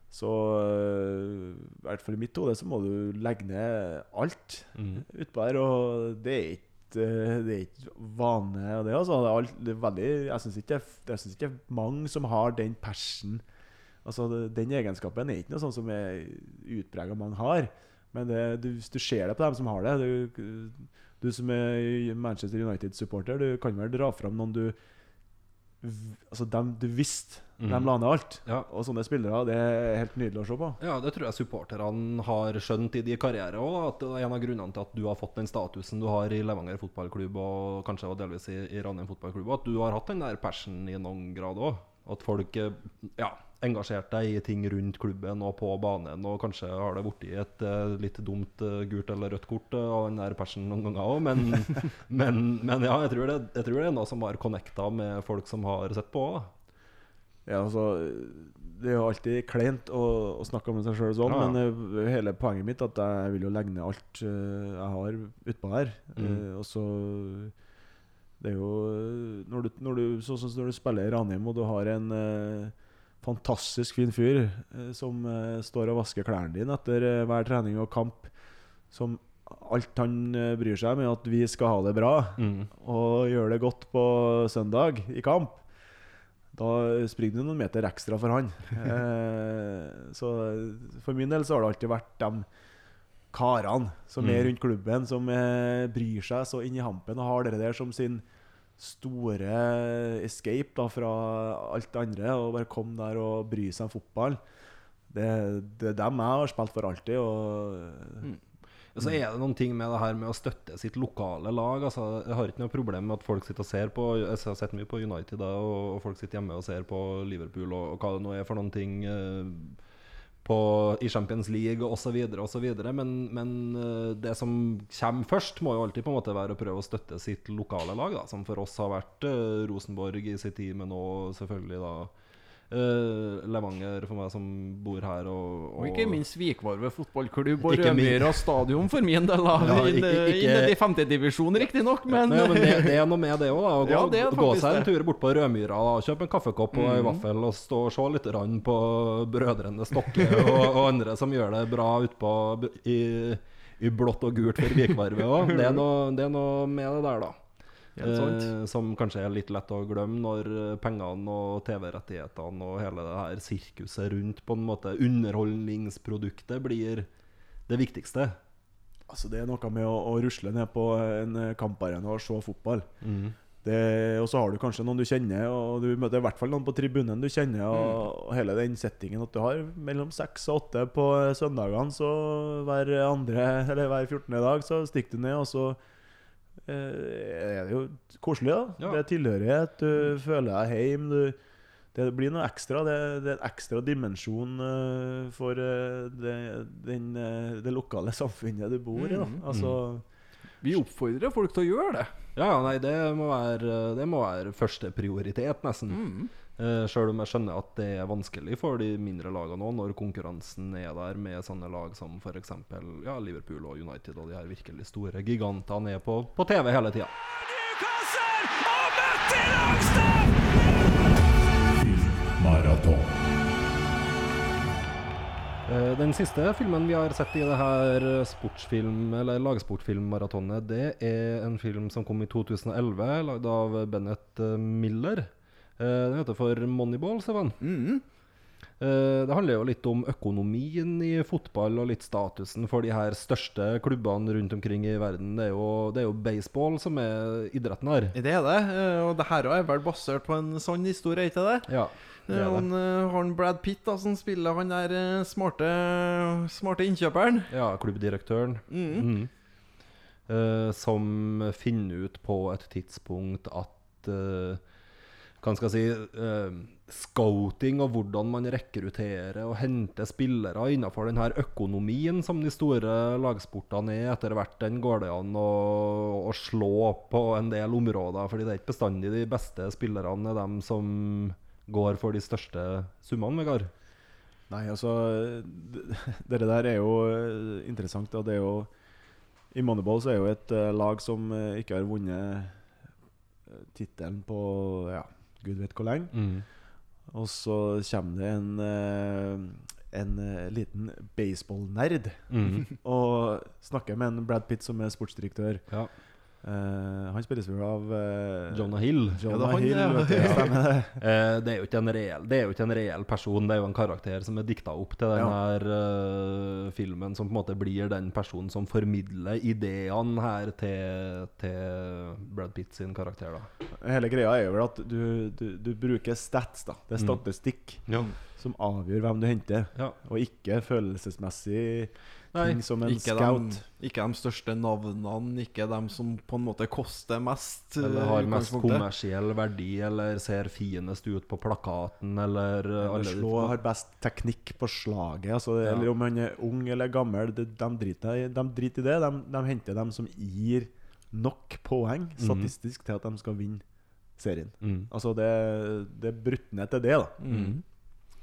så øh, i hvert fall i mitt hode så må du legge ned alt utpå der. Og det er ikke øh, Det er ikke vane det, altså. Det er, alt, det er veldig Jeg syns ikke, det- ikke er mange som har den passion Altså Den egenskapen er ikke noe sånn som er utprega mange har. Men det, du, hvis du ser det på dem som har det Du, du som er Manchester United-supporter, du kan vel dra fram noen du Altså dem du visste de la ned alt. Ja. Og sånne spillere, det er helt nydelig å se på. Ja, det tror jeg supporterne har skjønt i de karriere òg. At det er en av grunnene til at du har fått den statusen du har i Levanger fotballklubb, og kanskje delvis i, i Ranheim fotballklubb. At du har hatt den der passionen i noen grad òg. At folk eh, ja, engasjert deg i ting rundt klubben og på banen. Og kanskje har det blitt et uh, litt dumt uh, gult eller rødt kort uh, av den der persen noen ganger òg. Men, (laughs) men, men ja, jeg tror, det, jeg tror det er noe som har connecta med folk som har sett på. Ja, altså, det er jo alltid kleint å, å snakke om seg sjøl sånn, Ja, ja. men hele poenget mitt er at jeg vil jo legge ned alt jeg har utpå her. Mm. Og så Det er jo når du, når du, så, så, når du spiller i Ranheim, og du har en eh, fantastisk fin fyr eh, som eh, står og vasker klærne dine etter eh, hver trening og kamp, som alt han bryr seg om, er at vi skal ha det bra og gjøre det godt på søndag i kamp. Da springer du noen meter ekstra for han. (laughs) Eh, så for min del så har det alltid vært de karene som er rundt klubben, som bryr seg så inn i hampen og har det der som sin store escape da fra alt det andre. Og bare komme der og bry seg om fotball. Det, det er dem jeg har spilt for alltid. Og Og Så er det noen ting med det her med å støtte sitt lokale lag. Altså, jeg har ikke noe problem med at folk sitter og ser på Jeg har sett mye på United, da, og folk sitter hjemme og ser på Liverpool og, og hva det nå er for noen ting eh, på, i Champions League osv. osv. Men, men eh, det som kommer først, må jo alltid på en måte være å prøve å støtte sitt lokale lag. Da, som for oss har vært eh, Rosenborg i sin tid, men nå selvfølgelig da eh, Levanger for meg som bor her. Og, Og ikke minst Vikvarve fotballklubb og Rødmyra stadion for min del. Av, (laughs) Ja, Inn- ikke- ikke- Innad i femtedivisjon, riktignok, men, ja, men det, det er noe med det òg, da. (laughs) Å gå, Ja, gå seg en tur bort på Rødmyra, da, kjøpe en kaffekopp og en vaffel og stå og se litt rann på brødrene Stokke og, og andre som gjør det bra utpå i, i blått og gult for Vikvarve òg. Det, det er noe med det der, da. Eh, som kanskje er litt lett å glemme når eh, pengene og TV-rettighetene og hele det her sirkuset rundt på en måte underholdningsproduktet blir det viktigste. Altså Det er noe med å, å rusle ned på en eh, kamparena og se fotball. Det- Og så har du kanskje noen du kjenner, og du møter i hvert fall noen på tribunen du kjenner. Og, og hele den settingen at du har mellom seks og åtte på søndagene, så hver andre (laughs) eller hver 14. dag så stikker du ned, og så eh, er det jo koselig, da. Ja. Det er tilhørighet, du føler deg hjemme. Du, det blir noe ekstra. Det, det er en ekstra dimensjon eh, for eh, det, den, eh, det lokale samfunnet du bor i. Da. Altså, vi oppfordrer folk til å gjøre det. Ja, nei, det må være, det må være første prioritet, nesten. Eh, Sjøl om jeg skjønner at det er vanskelig for de mindre lagene òg, når konkurransen er der med sånne lag som f.eks. Ja, Liverpool og United og de her virkelig store gigantene er på, på TV hele tida. Eh, Den siste filmen vi har sett i det her sportsfilm, eller lagsportfilmmaratonet, det er en film som kom i 2011, lagd av Bennett eh, Miller. Eh, Den heter for Moneyball, Stefan. Mhm. Eh, Det handler jo litt om økonomien i fotball og litt statusen for de her største klubbene rundt omkring i verden. Det er jo, det er jo baseball som er idretten her. Det er det. eh, Og det her er vel basert på en sånn historie, ikke det? Ja, det Han, han Brad Pitt da, som spiller han der smarte, smarte innkjøperen. Ja, klubbdirektøren. Mm. Mm. Uh, som finner ut på et tidspunkt at eh, Hva skal si uh, Scouting og hvordan man rekrutterer og henter spillere innenfor den her økonomien som de store lagsportene er etter hvert, den går det an å, å slå på en del områder. fordi det er ikke bestandig de beste spillerne er dem som går for de største summene, Vegard. Nei, altså Det der er jo eh, interessant. Da. Det er jo I Moneyball så er jo et eh, lag som ikke har vunnet tittelen på ja, gud vet hvor lenge. Og så kommer det en, eh, en eh, liten baseballnerd mm. (laughs) og snakker med en Brad Pitt som er sportsdirektør. Ja. Eh, han spilles vel av uh, Jonah Hill. Jonah Ja, det Hill. ja. Stemmer det. (laughs) Eh, det, er jo ikke en reell, det er jo ikke en reell person, det er jo en karakter som er dikta opp til den Ja. her uh, filmen, som på en måte blir den personen som formidler ideene her til, til Brad Pitt sin karakter. da. Hele greia er jo vel at du, du, du bruker stats, da. Det er Mm. statistikk Ja. som avgjør hvem du henter, Ja. og ikke følelsesmessig Nei, som en Ikke scout. de, ikke de største navnene, ikke de som på en måte koster mest. eh, Eller har mest kommersiell verdi, eller ser finest ut på plakaten, eller eh, Eller slå, har best teknikk på slaget. Altså, Ja. Eller om han er ung eller gammel. De, de, driter, de driter i det. De, de henter dem som gir nok poeng statistisk til at de skal vinne serien. Mm. Altså det, det er brutt ned til det, da. Mhm.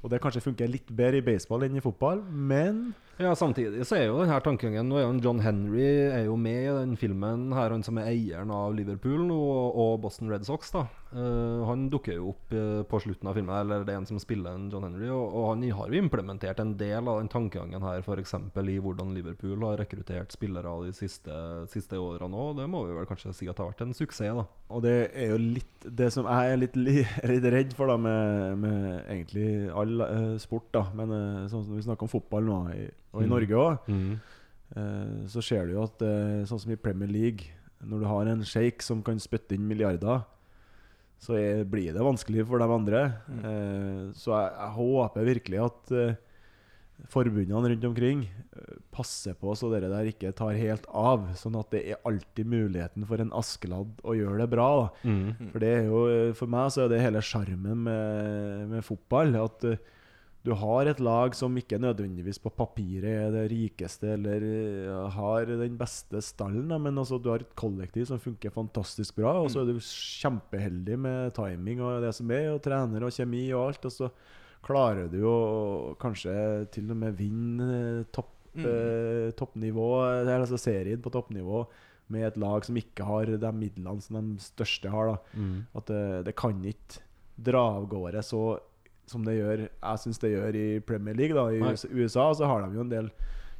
Og det kanskje funker litt bedre i baseball enn i fotball, men Ja, samtidig så er jo denne tankegangen Nå er jo John Henry er jo med i den filmen her, han som er eieren av Liverpool og, og Boston Red Sox. da Eh, Han dukker jo opp uh, på slutten av filmen, eller det er en som spiller en John Henry. Og, og han har jo implementert en del av den tankegangen her, f.eks. i hvordan Liverpool har rekruttert spillere de siste, siste årene òg. Det må vi vel kanskje si at det har vært en suksess, da. Og det er jo litt Det som jeg er litt, er (laughs) litt redd for, da, med, med egentlig all uh, sport, da Men sånn som vi snakker om fotball nå, i, og i Mm. Norge òg, eh, så ser du jo at sånn som i Premier League, når du har en sjeik som kan spytte inn milliarder, så blir det vanskelig for de andre. Eh, så jeg, jeg håper virkelig at eh, forbundene rundt omkring eh, passer på så dere der ikke tar helt av, sånn at det er alltid muligheten for en Askeladd å gjøre det bra. da for det er jo, for meg så er det hele sjarmen med, med fotball. At eh, du har et lag som ikke nødvendigvis på papiret er det rikeste eller eh, har den beste stallen, men altså, du har et kollektiv som funker fantastisk bra. Og så er du kjempeheldig med timing og det som er, og trener og kjemi og alt. Og så klarer du å kanskje til og med vinne topp, mm. eh, toppnivå, eller altså serien på toppnivå med et lag som ikke har de midlene som de største har. da At det, det kan ikke dra av gårde så som det gjør Jeg syns det gjør i Premier League. da I Nei. USA, så har de jo en del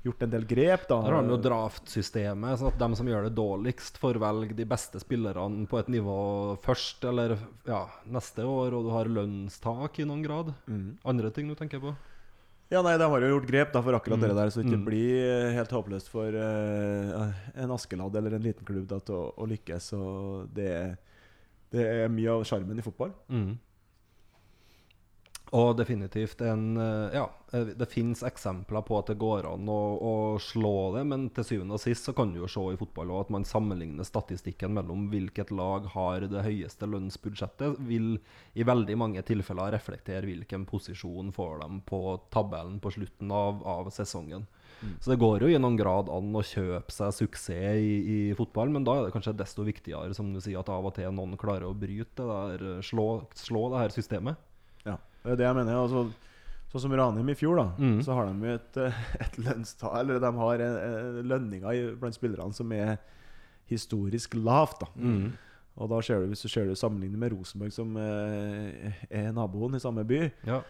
gjort en del grep. da Der har de jo draftsystemet, sånn at de som gjør det dårligst, får velge de beste spillerne på et nivå først, eller ja, neste år, og du har lønnstak i noen grad. Mm. Andre ting du tenker på? Ja, nei, de har jo gjort grep da for akkurat Mm. det der, så det ikke Mm. blir eh, helt håpløst for uh, en Askeladd eller en liten klubb da, til å, å lykkes. Og det, det er mye av sjarmen i fotball. Mm. Og definitivt en eh, Ja, eh, det fins eksempler på at det går an å, å slå det, men til syvende og sist så kan du jo se i fotball at man sammenligner statistikken mellom hvilket lag har det høyeste lønnsbudsjettet, vil i veldig mange tilfeller reflektere hvilken posisjon får dem på tabellen på slutten av, av sesongen. Så det går jo i noen grad an å kjøpe seg suksess i, i fotball, men da er det kanskje desto viktigere, som du sier, at av og til noen klarer å bryte det der, slå, slå det her systemet. Det er det jeg mener. Altså, sånn som Ranheim i fjor, da Mm. Så har de et, eh, et lønnstall Eller de har eh, eh, lønninger blant spillerne som er historisk lavt. da Mm. Og da ser du, Hvis du ser det sammenlignet med Rosenborg, som er naboen i samme by, Ja.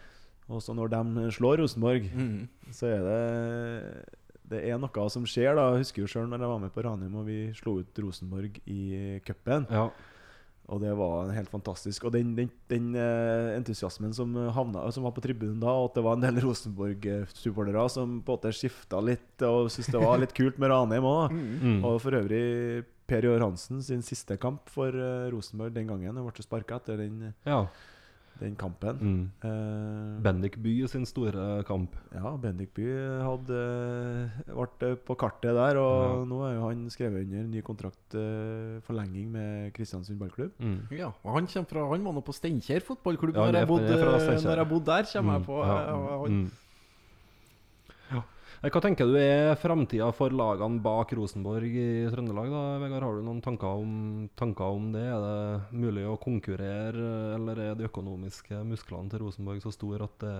Og så når de slår Rosenborg, Mm. så er det Det er noe som skjer, da. Jeg husker jo sjøl når jeg var med på Ranheim og vi slo ut Rosenborg i cupen. Ja. Og det var helt fantastisk. Og den, den, den eh, entusiasmen som, havna, som var på tribunen da, og at det var en del (laughs) Rosenborg-supportere som på en måte skifta litt og syntes det var litt kult med Ranheim òg. Mm. Og for øvrig Per Joar Hansen sin siste kamp for eh, Rosenborg den gangen. Han ble sparka etter den, ja. Den kampen. Mm. Uh, Bendik By sin store kamp. ja, Bendik By hadde ble på kartet der, og Ja. nå er jo han skrevet under ny kontrakt uh, forlenging med Kristiansund ballklubb. Mm. Ja, og han, fra, han var nå på Steinkjer fotballklubb Ja, når, jeg bodde, når jeg bodde der. Kommer Mm. jeg på Ja. eh, han, Mm. Eh, Hva tenker du er framtida for lagene bak Rosenborg i Trøndelag? da, Vegard? Har du noen tanker om, tanker om det? Er det mulig å konkurrere, eller er de økonomiske musklene til Rosenborg så store at det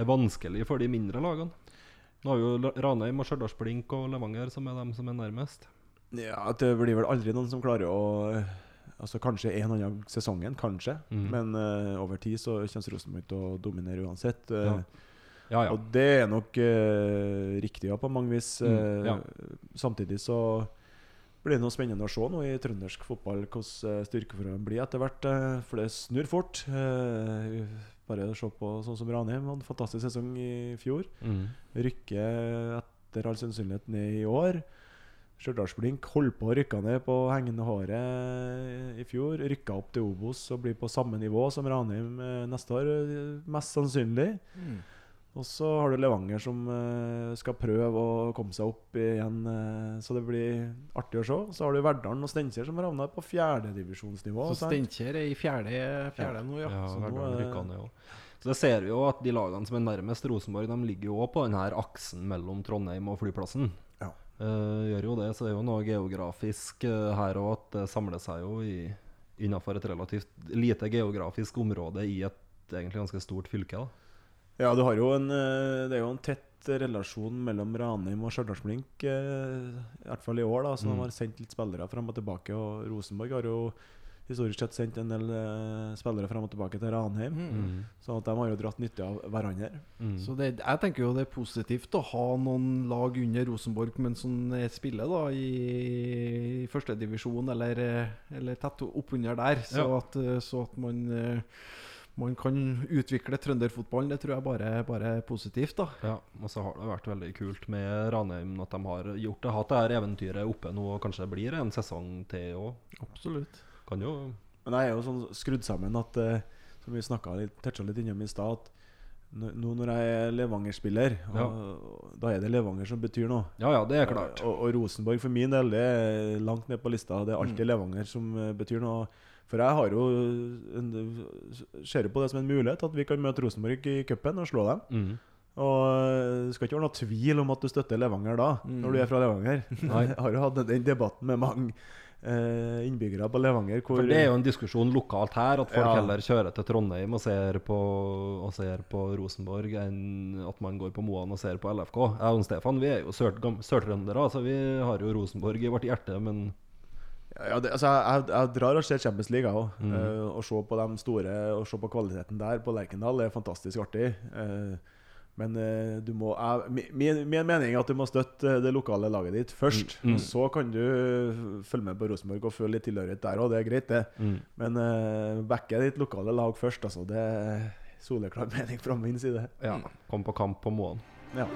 er vanskelig for de mindre lagene? Nå har vi jo Ranheim og Stjørdals Blink og Levanger som er dem som er nærmest. Ja, Det blir vel aldri noen som klarer å Altså Kanskje en annen sesongen, kanskje. Mm. Men uh, over tid så kommer Rosenborg til å dominere uansett. eh, Ja. Ja, ja. Og det er nok eh, riktig ja, på mange vis. Mm, eh, ja. Samtidig så blir det noe spennende å se nå i trøndersk fotball hvordan eh, styrkeforholdene blir etter hvert. eh, For det snur fort. Eh, Bare å se på sånn som Ranheim hadde en fantastisk sesong i fjor. Mm. Rykker etter all sannsynlighet ned i år. Stjørdalsblink holdt på å rykke ned på hengende håret i fjor. Rykka opp til Obos og blir på samme nivå som Ranheim neste år, mest sannsynlig. Mm. Og så har du Levanger som eh, skal prøve å komme seg opp igjen, eh, så det blir artig å se. Så har du Verdalen og Steinkjer som har havna på fjerdedivisjonsnivå. Så Steinkjer er i fjerde, fjerde nå, ja. Ja, så nå Verdal er- ned. Så det ser vi jo at de lagene som er nærmest Rosenborg, de ligger jo òg på denne aksen mellom Trondheim og flyplassen. Ja. Uh, gjør jo det, så det er jo noe geografisk uh, her òg, at det samler seg jo i, innenfor et relativt lite geografisk område i et egentlig ganske stort fylke. da. Ja, du har jo en, eh, det er jo en tett relasjon mellom Ranheim og Stjørdalsblink, eh, i hvert fall i år. da, Så Mm. de har sendt litt spillere frem og tilbake. Og Rosenborg har jo historisk sett sendt en del eh, spillere frem og tilbake til Ranheim. Mm. Så at de har jo dratt nytte av hverandre. Mm. Så det, jeg tenker jo det er positivt å ha noen lag under Rosenborg mens som spiller da i, i førstedivisjon eller, eller tett oppunder der. Så, Ja. at, så at man, man kan utvikle trønderfotballen, det tror jeg bare, bare er positivt. da Ja, og så har det vært veldig kult med Ranheim at de har gjort det, hatt det her eventyret oppe nå, og kanskje det blir en sesong til òg. Absolutt. Kan jo Men jeg er jo sånn skrudd sammen at eh, Som vi snakka litt, toucha litt innom i stad at nå nå når jeg er Levanger-spiller, Ja. da er det Levanger som betyr noe. Ja ja, det er klart. Og, og Rosenborg for min del det er langt ned på lista. Det er alltid Levanger som eh, betyr noe. For jeg har jo en, ser på det som en mulighet at vi kan møte Rosenborg i cupen og slå dem. Mm. Og det skal ikke være noe tvil om at du støtter Levanger da, når du er fra Levanger. (laughs) Jeg har jo hatt den debatten med mange eh, innbyggere på Levanger. For det er jo en diskusjon lokalt her, at folk Ja. heller kjører til Trondheim og ser på, og ser på Rosenborg, enn at man går på Moan og ser på LFK. Jeg og Stefan vi er jo sør- så vi har jo Rosenborg i vårt hjerte, men Ja, det, altså, jeg, jeg drar og ser Champions League jeg òg. Mm. og se på de store Og se på kvaliteten der på Lerkendal er fantastisk artig. Uh, men uh, du må uh, min, min mening er at du må støtte eh, det lokale laget ditt først. Mm, mm. Og så kan du følge med på Rosenborg og føle litt tilhørighet der òg. Det er greit, det. mm. Men uh, backe ditt lokale lag først. Altså, det er soleklar (laughs) mening fra min side. ja, kom på kamp på Moan. Ja.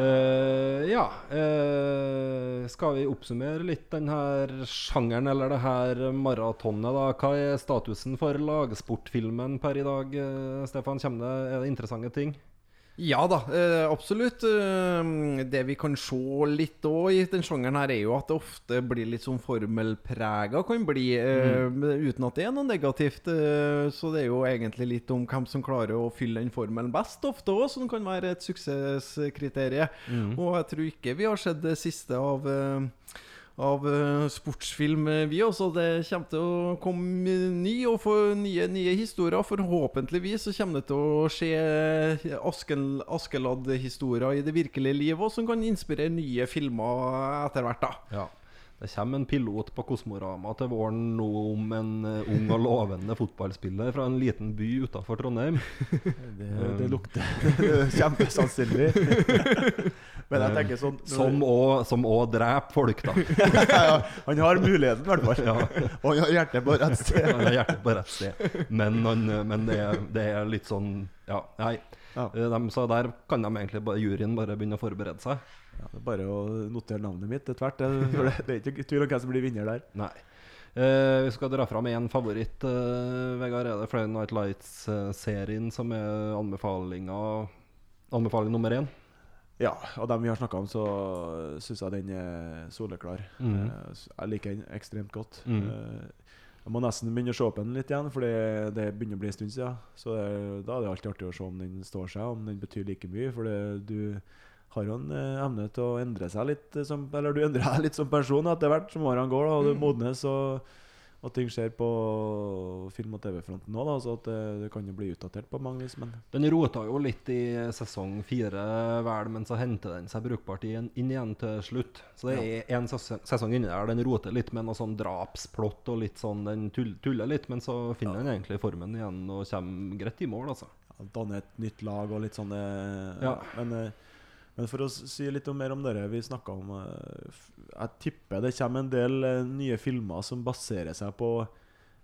Eh, ja uh, Skal vi oppsummere litt denne sjangeren, eller det her maratonet, da? Hva er statusen for lagsportfilmen per i dag, eh, Stefan? Kommer det, er det interessante ting? Ja da, eh, absolutt. Eh, det vi kan se litt òg i den sjangeren her, er jo at det ofte blir litt sånn formelprega, kan bli, Mm. uten at det er noe negativt. Eh, så det er jo egentlig litt om hvem som klarer å fylle den formelen best, ofte òg, som kan være et suksesskriterium. Og jeg tror ikke vi har sett det siste av eh, av eh, sportsfilm, eh, vi også. Det kommer til å komme ny og få nye, nye historier. Forhåpentligvis så kommer det til å skje Asken, Askeladd-historier i det virkelige livet òg, som kan inspirere nye filmer etter hvert. da Ja. Det kommer en pilot på Kosmorama til våren nå om en eh, ung og lovende fotballspiller fra en liten by utafor Trondheim. (laughs) Det, det lukter (laughs) kjempesannsynlig. (laughs) Men jeg tenker sånn Som òg som også dreper folk, da. ja, Han har muligheten, i hvert fall. Og han har hjertet på rett sted. Han har hjertet på rett sted. Men, han, men det, er, det er litt sånn Ja, nei. Ja. De, så der kan de egentlig bare, juryen bare begynne å forberede seg. Ja, det er bare å notere navnet mitt etter hvert. Det, det, er ikke tvil om hvem som blir vinner der. Nei. Eh, vi skal dra fram én favoritt. Eh, Vegard, er det Friday Night Lights-serien som er anbefalinga Anbefaling nummer én? Ja, av dem vi har snakka om, så syns jeg den er soleklar. Mm. Eh, Jeg liker den ekstremt godt. Mm. Eh, Jeg må nesten begynne å se på den litt igjen, Fordi det, det begynner å bli en stund siden. Så det, da er det alltid artig å se om den står seg, om den betyr like mye. For det, du har jo en eh, evne til å endre seg litt eh, som Eller du endrer (laughs) deg litt som person etter hvert som årene går, da, og du modnes. Og, og ting skjer på film- og TV-fronten òg, så at det, det kan jo bli utdatert på mange vis. Men Den rota jo litt i sesong fire, vel, men så henter den seg brukbart inn, inn igjen til slutt. Så det er en sesong, inni der den roter litt med noe sånn drapsplott og litt sånn Den tuller litt, men så finner den egentlig formen igjen og kommer greit i mål, altså. ja, danne et nytt lag og litt sånn eh, Ja. Men, eh, men for å si litt mer om det vi snakka om eh, Jeg tipper det kommer en del eh, nye filmer som baserer seg på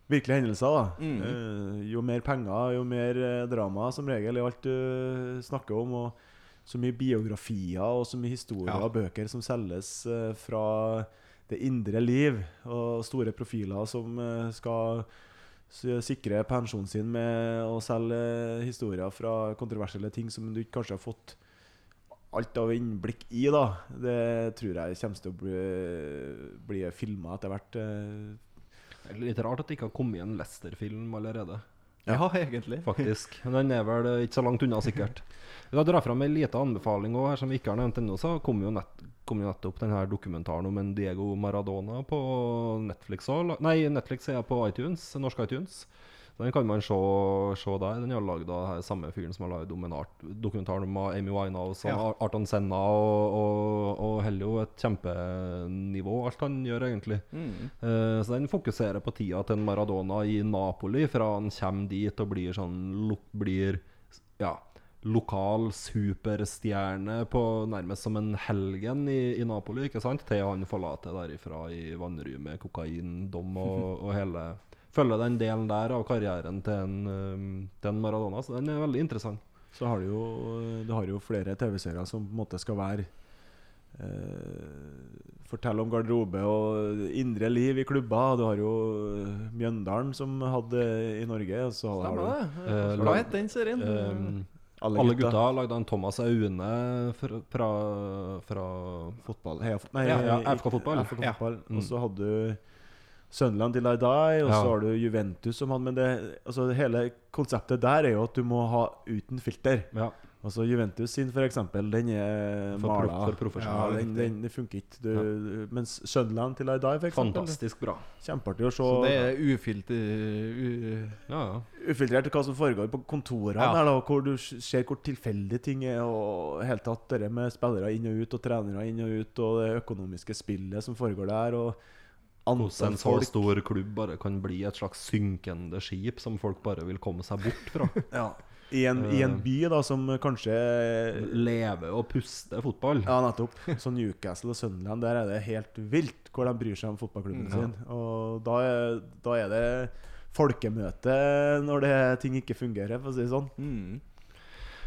virkelige hendelser. da Mm. Eh, Jo mer penger, jo mer drama, som regel, i alt du snakker om. Og så mye biografier og så mye historier Ja. og bøker som selges fra det indre liv. Og store profiler som skal sikre pensjonen sin med å selge historier fra kontroversielle ting som du ikke kanskje har fått alt av innblikk i. da Det tror jeg kommer til å bli, bli filma etter hvert. eh. Det er Litt rart at det ikke har kommet en Lester-film allerede. Ja, egentlig. faktisk. Men den er vel ikke så langt unna, sikkert. (laughs) Da drar jeg fram en liten anbefaling også, her som vi ikke har nevnt ennå. Så kom jo, nett, kom jo nettopp denne dokumentaren om en Diego Maradona på Netflix. Nei, Netflix er på iTunes, norsk iTunes. Den kan man se, se der. Den er lagd av samme fyren som har lagd dokumentar- dokumentaren om Amy Winehouse Ja. Arton Senna, og, og, og jo et kjempenivå, alt han gjør, egentlig. Mm. Uh, så den fokuserer på tida til en Maradona i Napoli, fra han kommer dit og blir sånn lo blir ja, lokal superstjerne på nærmest som en helgen i, i Napoli, ikke sant? Til han forlater derifra i vanry med kokaindom og, og hele Følger den delen der av karrieren til en, eh, til en Maradona. Så den er veldig interessant. Så har du jo, du har jo flere TV-serier som på en måte skal være eh, Fortelle om garderobe og indre liv i klubber. Du har jo eh, Mjøndalen som hadde i Norge. Og så har Stemmer du det. Eh, Hva uh, het den serien? Uh, alle, alle gutta. gutta lagde en Thomas Aune fra, fra, fra Fotball. Heia, nei, Ja, ja, FK fotball. FK Ja. fotball. Og så hadde du Sunderland til I Die, og Ja. så har du Juventus som han Men det, altså, hele konseptet der er jo at du må ha uten filter. Ja. Altså Juventus sin, for eksempel, den er For pro- for profesjonelle. Ja, den, den, den funker ikke. Du, Mens Sunderland til I Die, for eksempel Fantastisk bra. Kjempeartig å se. Så det er ufilter... U Ja, ja. Ufiltrert hva som foregår på kontorene, Ja. her da, hvor du ser hvor tilfeldige ting er. Og helt tatt det med spillere inn og ut, og trenere inn og ut, og det økonomiske spillet som foregår der. Og Hvordan en så stor klubb bare kan bli et slags synkende skip som folk bare vil komme seg bort fra. (laughs) i, en, i en Eh. by da som kanskje Leve og puste fotball. Ja, nettopp. Så Newcastle og Sunderland, der er det helt vilt hvor de bryr seg om fotballklubben ja. sin. Og da er, da er det folkemøte når det, ting ikke fungerer, for å si det sånn. mm.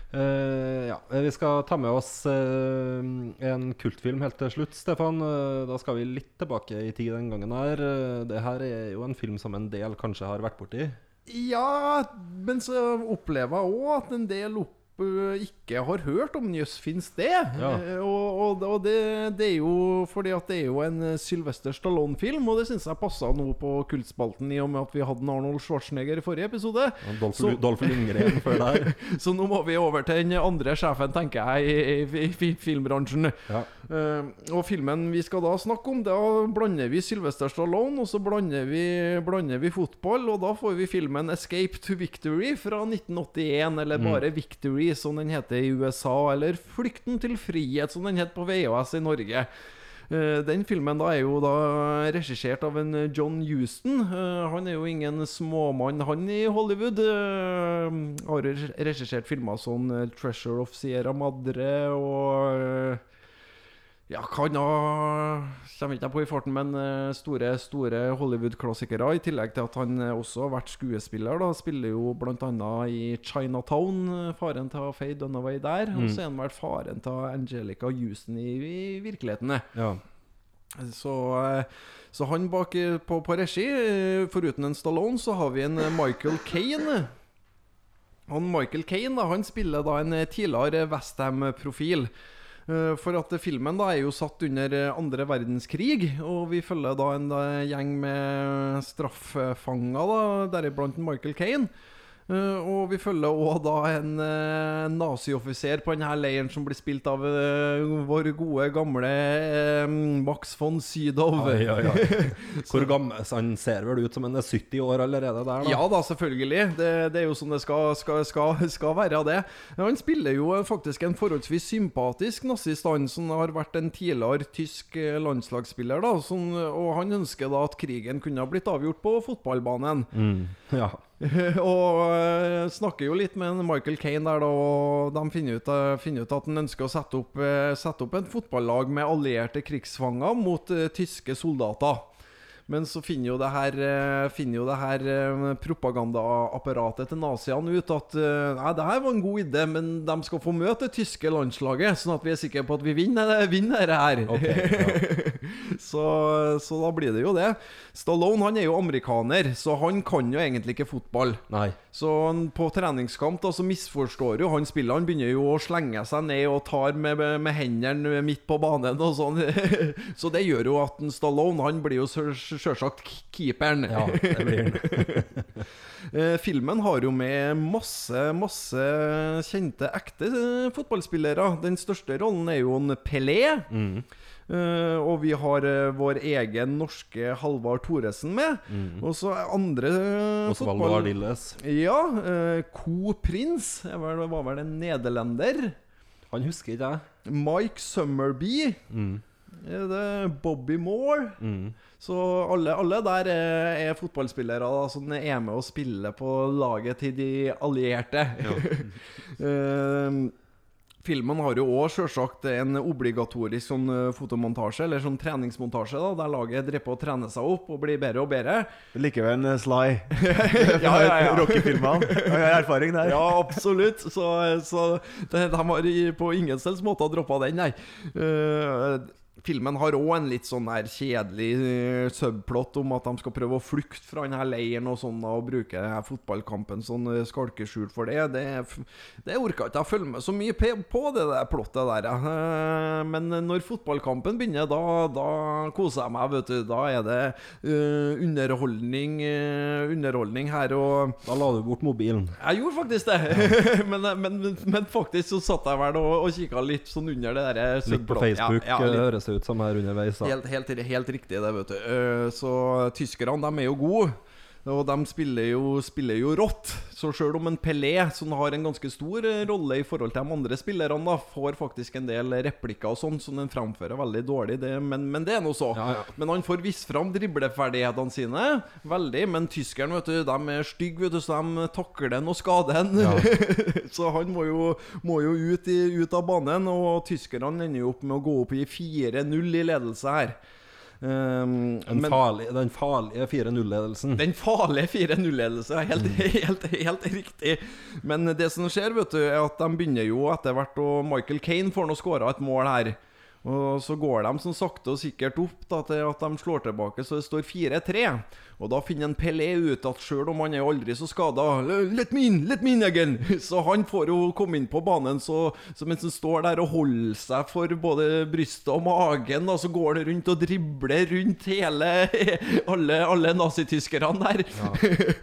Eh, ja, eh, Vi skal ta med oss uh, en kultfilm helt til slutt, Stefan. Uh, da skal vi litt tilbake i tid den gangen her. Uh, det her er jo en film som en del kanskje har vært borti. Ja, men så opplever jeg òg at en del opp, ikke har hørt om. Jøss, fins det? Ja. Eh, Og, og, og det, det er jo fordi at det er jo en eh, Sylvester Stallone-film, og det syns jeg passa nå på Kultspalten, i og med at vi hadde en Arnold Schwarzenegger i forrige episode. Dolph, Så- Dolph Lundgren før der. (laughs) Så nå må vi over til den andre sjefen, tenker jeg, i, i, i fi- filmbransjen. Ja. Uh, og filmen vi skal da snakke om, da blander vi Sylvester Stallone, og så blander vi, blander vi fotball, og da får vi filmen 'Escape to Victory' fra 1981, eller bare 'Victory', som den heter i USA, eller 'Flykten til frihet', som den het på VHS i Norge. Eh, Den filmen da er jo da regissert av en John Huston. Eh, Han er jo ingen småmann, han i Hollywood. Eh, Har reg- regissert filmer som 'Treasure of Sierra Madre' og ja, kan ha Kommer ikke på i farten, men eh, store store Hollywood-klassikere. I tillegg til at han eh, også har vært skuespiller. da Spiller jo bl.a. i Chinatown. eh, Faren til Faye Dunaway der. Og så er han vel faren til Angelica Houston i, i virkeligheten. Ja. Så, så han bak på, på regi, foruten en Stallone, så har vi en Michael Kane. Han Michael Kane da, han spiller da en tidligere Westham-profil. Eh, For at filmen da er jo satt under eh, andre verdenskrig, og vi følger da en eh, gjeng med straffefanger, da, deriblant Michael Kane. Eh, og vi følger òg da en uh, nazioffiser på denne leiren som blir spilt av eh, vår gode, gamle Max von Sydow. Oi, oi, oi. (laughs) Hvor gammel så Han ser vel ut som han er 70 år allerede der, da? Ja da, selvfølgelig. Det, det er jo sånn det skal, skal, skal, skal være, det. Han spiller jo faktisk en forholdsvis sympatisk nazist, han som har vært en tidligere tysk landslagsspiller. da som, Og han ønsker da at krigen kunne ha blitt avgjort på fotballbanen. Mm. ja. (laughs) og eh, snakker jo litt med Michael Kane der, da, og de finner ut, eh, finner ut at han ønsker å sette opp, eh, sette opp et fotballag med allierte krigsfanger mot tyske soldater. Men så finner jo det her, eh, jo det her eh, propagandaapparatet til naziene ut at eh, Nei, det her var en god idé, men de skal få møte det tyske landslaget, sånn at vi er sikre på at vi vinner, vinner det her. Okay, Ja. (laughs) så, så da blir det jo det. Stallone han er jo amerikaner, så han kan jo egentlig ikke fotball. Nei. Så han på treningskamp da, så misforstår jo han spillet. Han begynner jo å slenge seg ned og tar med, med, hendene midt på banen og sånn. (laughs) så det gjør jo at en Stallone han blir jo sjø- sjølsagt keeperen. Ja, det blir han. (laughs) Eh, Filmen har jo med masse, masse kjente, ekte eh, fotballspillere. Den største rollen er jo en Pelé. Mm. Eh, og vi har eh, vår egen norske Halvard Thoresen med. Og så andre uh, Osvaldo Ardilles. Ja. Co Prins vel, var vel en nederlender. Han husker ikke jeg. Mike Summerby. Mm. Er det Bobby Moore? Mm. Så alle, alle der er, er fotballspillere som er med og spiller på laget til de allierte. (laughs) Eh, filmen har jo òg selvsagt en obligatorisk sånn eh, fotomontasje, eller sånn treningsmontasje, da, der laget driver på å trene seg opp og blir bedre og bedre. Likevel en Sly. (laughs) (laughs) Ja, ja, ja. rockefilmene. Har erfaring der. Ja, absolutt. Så, så det, de har på ingen selvs måte droppa den, nei. Eh, filmen har òg en litt sånn der kjedelig eh, subplot om at de skal prøve å flykte fra denne leiren og sånn, og bruke fotballkampen sånn skalkeskjul for det. Det, det orka ikke jeg følge med så mye på, det der plottet der. Eh, men når fotballkampen begynner, da, da koser jeg meg, vet du. Da er det uh, underholdning, uh, underholdning her. og Da la du bort mobilen. jeg gjorde faktisk det. (laughs) men, men, men faktisk så satt jeg vel og, og kikka litt sånn under det der Litt på. Facebook Ja, ja, litt. høres ut som her underveis. da Helt, helt, helt riktig, det, vet du. Eh, Så tyskerne, de er jo gode. Og de spiller jo, spiller jo rått. Så sjøl om en Pelé, som har en ganske stor eh, rolle i forhold til de andre spillerne, da, får faktisk en del replikker og sånn som den framfører veldig dårlig, det, men, men det er nå så. Ja, ja. Men han får vist fram dribleferdighetene sine veldig. Men tyskerne, vet du, de er stygge, vet du, så de takler den og skader den. (laughs) så han må jo, må jo ut, i, ut av banen, og tyskerne ender jo opp med å gå opp i 4-0 i ledelse her. Um, Den, men- farlige, den farlige 4-0-ledelsen. den farlige 4-0-ledelse er helt, (laughs) helt, helt riktig. Men det som skjer, vet du, er at de begynner jo etter hvert Og Michael Kane får nå skåra et mål her. Og så går de sånn sakte og sikkert opp da, til at de slår tilbake, så det står 4-3. Og da finner en Pelé ut at sjøl om han er aldri så skada Let me in! Let me in again! (laughs) Så han får jo komme inn på banen, så, så mens han står der og holder seg for både brystet og magen, da, så går han rundt og dribler rundt hele (laughs) alle, alle nazityskerne der.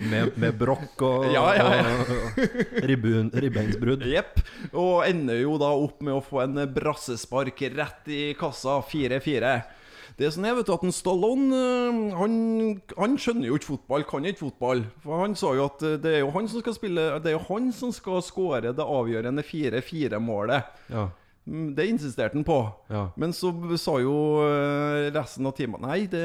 Med, med brokk og, (laughs) Ja, ja, ja. og ribbeinsbrudd. Jepp. Og ender jo da opp med å få en brassespark rett i kassa. 4-4. Det som er, vet du, at en Stallone øh, han, han skjønner jo ikke fotball, kan ikke fotball. For Han sa jo at øh, det er jo han som skal spille Det er jo han som skal skåre det avgjørende 4-4-målet. Ja. Mm, Det insisterte han på. Ja. Men så sa jo øh, resten av teamet Nei, det,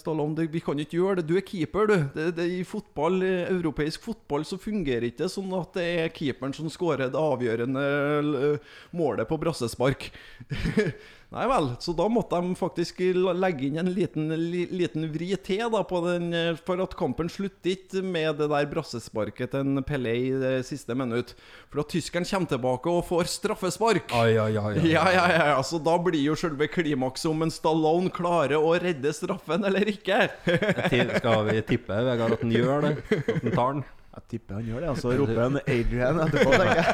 Stallone, det, vi kan ikke gjøre det. Du er keeper, du. Det, det, I fotball, europeisk fotball så fungerer ikke sånn at det er keeperen som skårer det avgjørende målet på brassespark. (laughs) Nei vel, så da måtte de faktisk legge inn en liten, li, liten vri til da på den, eh, for at kampen slutter ikke med det der brassesparket til en Pelé i det siste minutt. For at tyskeren kommer tilbake og får straffespark. Ai, ai, ai, ja, ja, ja, så da blir jo selve klimakset om en Stallone klarer å redde straffen eller ikke. Skal vi tippe, Vegard, at han gjør det? At han tar den? Jeg tipper han gjør det. Og så roper han Adrian etterpå, tenker jeg.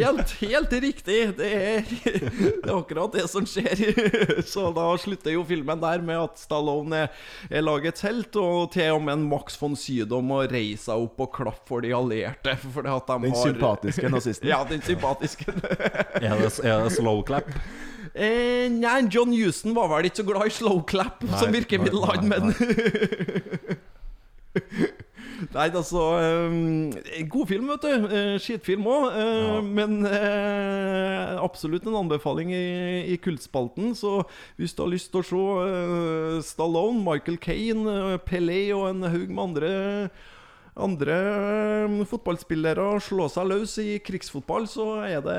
Helt, helt riktig. Det er, det er akkurat det som skjer. Så da slutter jo filmen der med at Stallone er, lagets helt, og til og med en Max von Sydow må reise seg opp og klappe for de allierte. For at de Den har sympatiske nazisten. Ja, den sympatiske. Er det, er det slow clap? Eh, nei, John Houston var vel ikke så glad i slow clap som Nei, virkemiddel, nei, han, nei, men (laughs) Nei, altså eh, God film, vet du. Eh, Skitfilm òg. Ja. Men eh, absolutt en anbefaling i, i kultspalten. Så hvis du har lyst til å se eh, Stallone, Michael Kane, eh, Pelé og en haug med andre andre eh, fotballspillere slå seg løs i krigsfotball, så er det,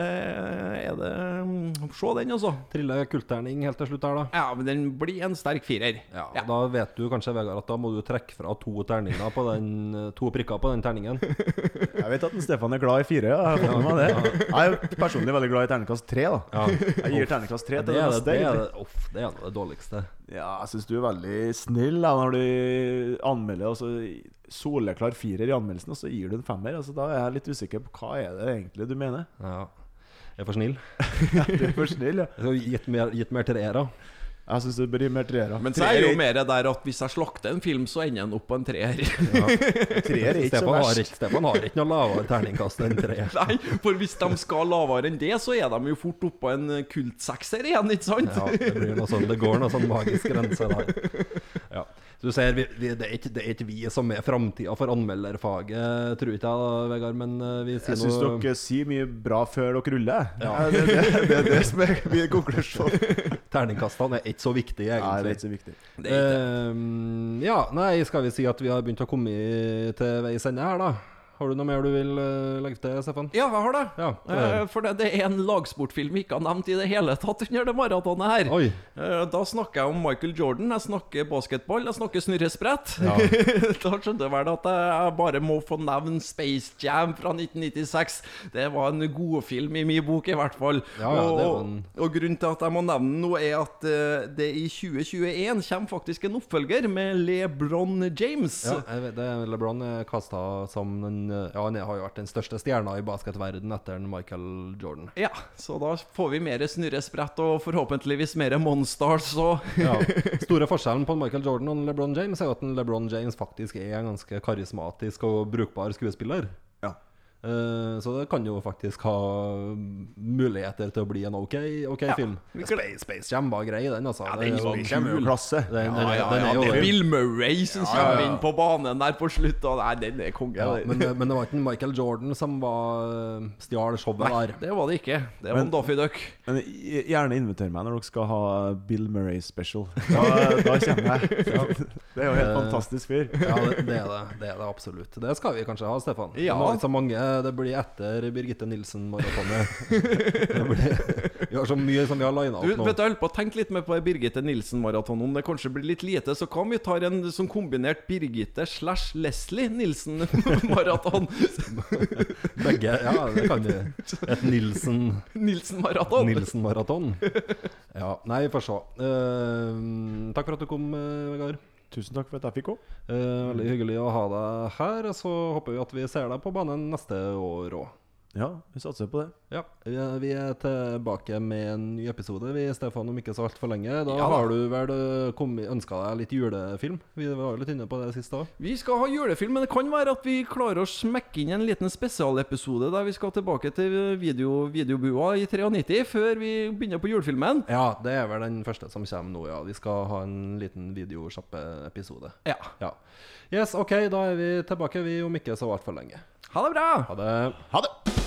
er det mm, Se den, altså. Trille kultterning helt til slutt her, da. Ja, men den blir en sterk firer. Ja, ja. Da vet du kanskje, Vegard, at da må du trekke fra to terninger på den (laughs) To prikker på den terningen. Jeg vet at en Stefan er glad i fire. Ja. Jeg, jeg er personlig veldig glad i terningkast tre. da Ja. Jeg gir terningkast tre til det, det det, det, det, det, det, det er det dårligste. Ja, jeg syns du er veldig snill da, når du anmelder altså, soleklar firer i anmeldelsen, og så gir du en femmer. Altså, da er jeg litt usikker på hva er det egentlig du mener. Ja. Jeg er for snill. (laughs) Du er for snill, ja. (laughs) Gitt mer, til det, treere. Jeg syns det blir mer treere. Men så er det jo mer der at hvis jeg slakter en film, så ender den opp på en treer. treer er ikke så Stefan verst. Stefan har ikke noe lavere terningkast enn treer. (laughs) Nei, for hvis de skal lavere enn det, så er de jo fort oppå en kultsekser igjen, ikke sant? Ja, det, blir noe sånn, det går noe sånn magisk grense der. Du ser, vi, vi, det, er ikke, det er ikke vi som er framtida for anmelderfaget, tror ikke jeg, da, Vegard. Men eh, vi sier Jeg syns noe dere sier mye bra før dere ruller. Ja. Det, det, det er det som er min konklusjon. (laughs) Terningkastene er ikke så viktige, egentlig. Nei, det er ikke så viktig. Det er ikke. Ehm, ja, nei, skal vi si at vi har begynt å komme til veis ende her, da? Har du noe mer du vil eh, legge til, Stefan? Ja, jeg har det. Ja, Eh, for det, det er en lagsportfilm vi ikke har nevnt i det hele tatt under det maratonet her. Oi. Eh, Da snakker jeg om Michael Jordan, jeg snakker basketball, jeg snakker snurresprett. Ja. (laughs) da skjønte jeg vel at jeg bare må få nevne Space Jam fra 1996. Det var en godfilm i min bok, i hvert fall. Ja, det og, en- og grunnen til at jeg må nevne den nå, er at det i 2021 kommer faktisk en oppfølger med LeBron James. Ja, vet, det, LeBron er kasta som den eh, Ja, han har jo vært den største stjerna i basketverden etter Michael Jordan. Ja, så da får vi mer snurresprett og forhåpentligvis mer monsters og Ja. (laughs) Store forskjellen på Michael Jordan og LeBron James er jo at LeBron James faktisk er en ganske karismatisk og brukbar skuespiller. Eh, så det kan jo faktisk ha muligheter til å bli en ok, okay Ja. film. Space, Space Jam var grei, den, altså. Ja, Det er den jo- var kul. Klasse. Den, den, Ja, ja, den er jo det er Bill Murray som kommer inn på banen der på slutt. Og nei, den er konge. ja, men, men det var ikke Michael Jordan som var stjal showet Nei, der. det var det ikke. Det var Men- en Duck. Men gjerne inviter meg når dere skal ha Bill Murray special. (laughs) Da, da kommer jeg. (laughs) Det er jo helt Eh, fantastisk fyr. Ja, det, det, er det, det er det absolutt. Det skal vi kanskje ha, Stefan. Ja. Det var ikke så mange det blir etter Birgitte Nilsen-maratonet. (laughs) Vi har så mye som vi har lina opp nå. vet du, Jeg på å tenke litt mer på Birgitte Nilsen-maraton. Om det kanskje blir litt lite, så hva om vi tar en sånn kombinert Birgitte slash Leslie Nilsen-maraton? (laughs) Begge. Ja, det kan vi. Et Nilsen Nilsen-maraton. Nilsen-maraton. Ja, nei, vi får se. Uh, takk for at du kom, eh, Vegard. Tusen takk for at jeg fikk komme. Eh, veldig hyggelig å ha deg her. Så håper vi at vi ser deg på banen neste år òg. Ja, vi satser på det. Ja, vi er- tilbake med en ny episode, vi, Stefan, om ikke så altfor lenge. Da Ja da. har du vel eh, ønska deg litt julefilm? Vi var litt inne på det sist òg. Vi skal ha julefilm, men det kan være at vi klarer å smekke inn en liten spesialepisode der vi skal tilbake til video, videobua i 93 før vi begynner på julefilmen. Ja, det er vel den første som kommer nå, ja. Vi skal ha en liten videosjappe-episode. Ja. Ja. Yes, OK, da er vi tilbake, vi, om ikke så altfor lenge. Ha det bra! Ha det. Ha det!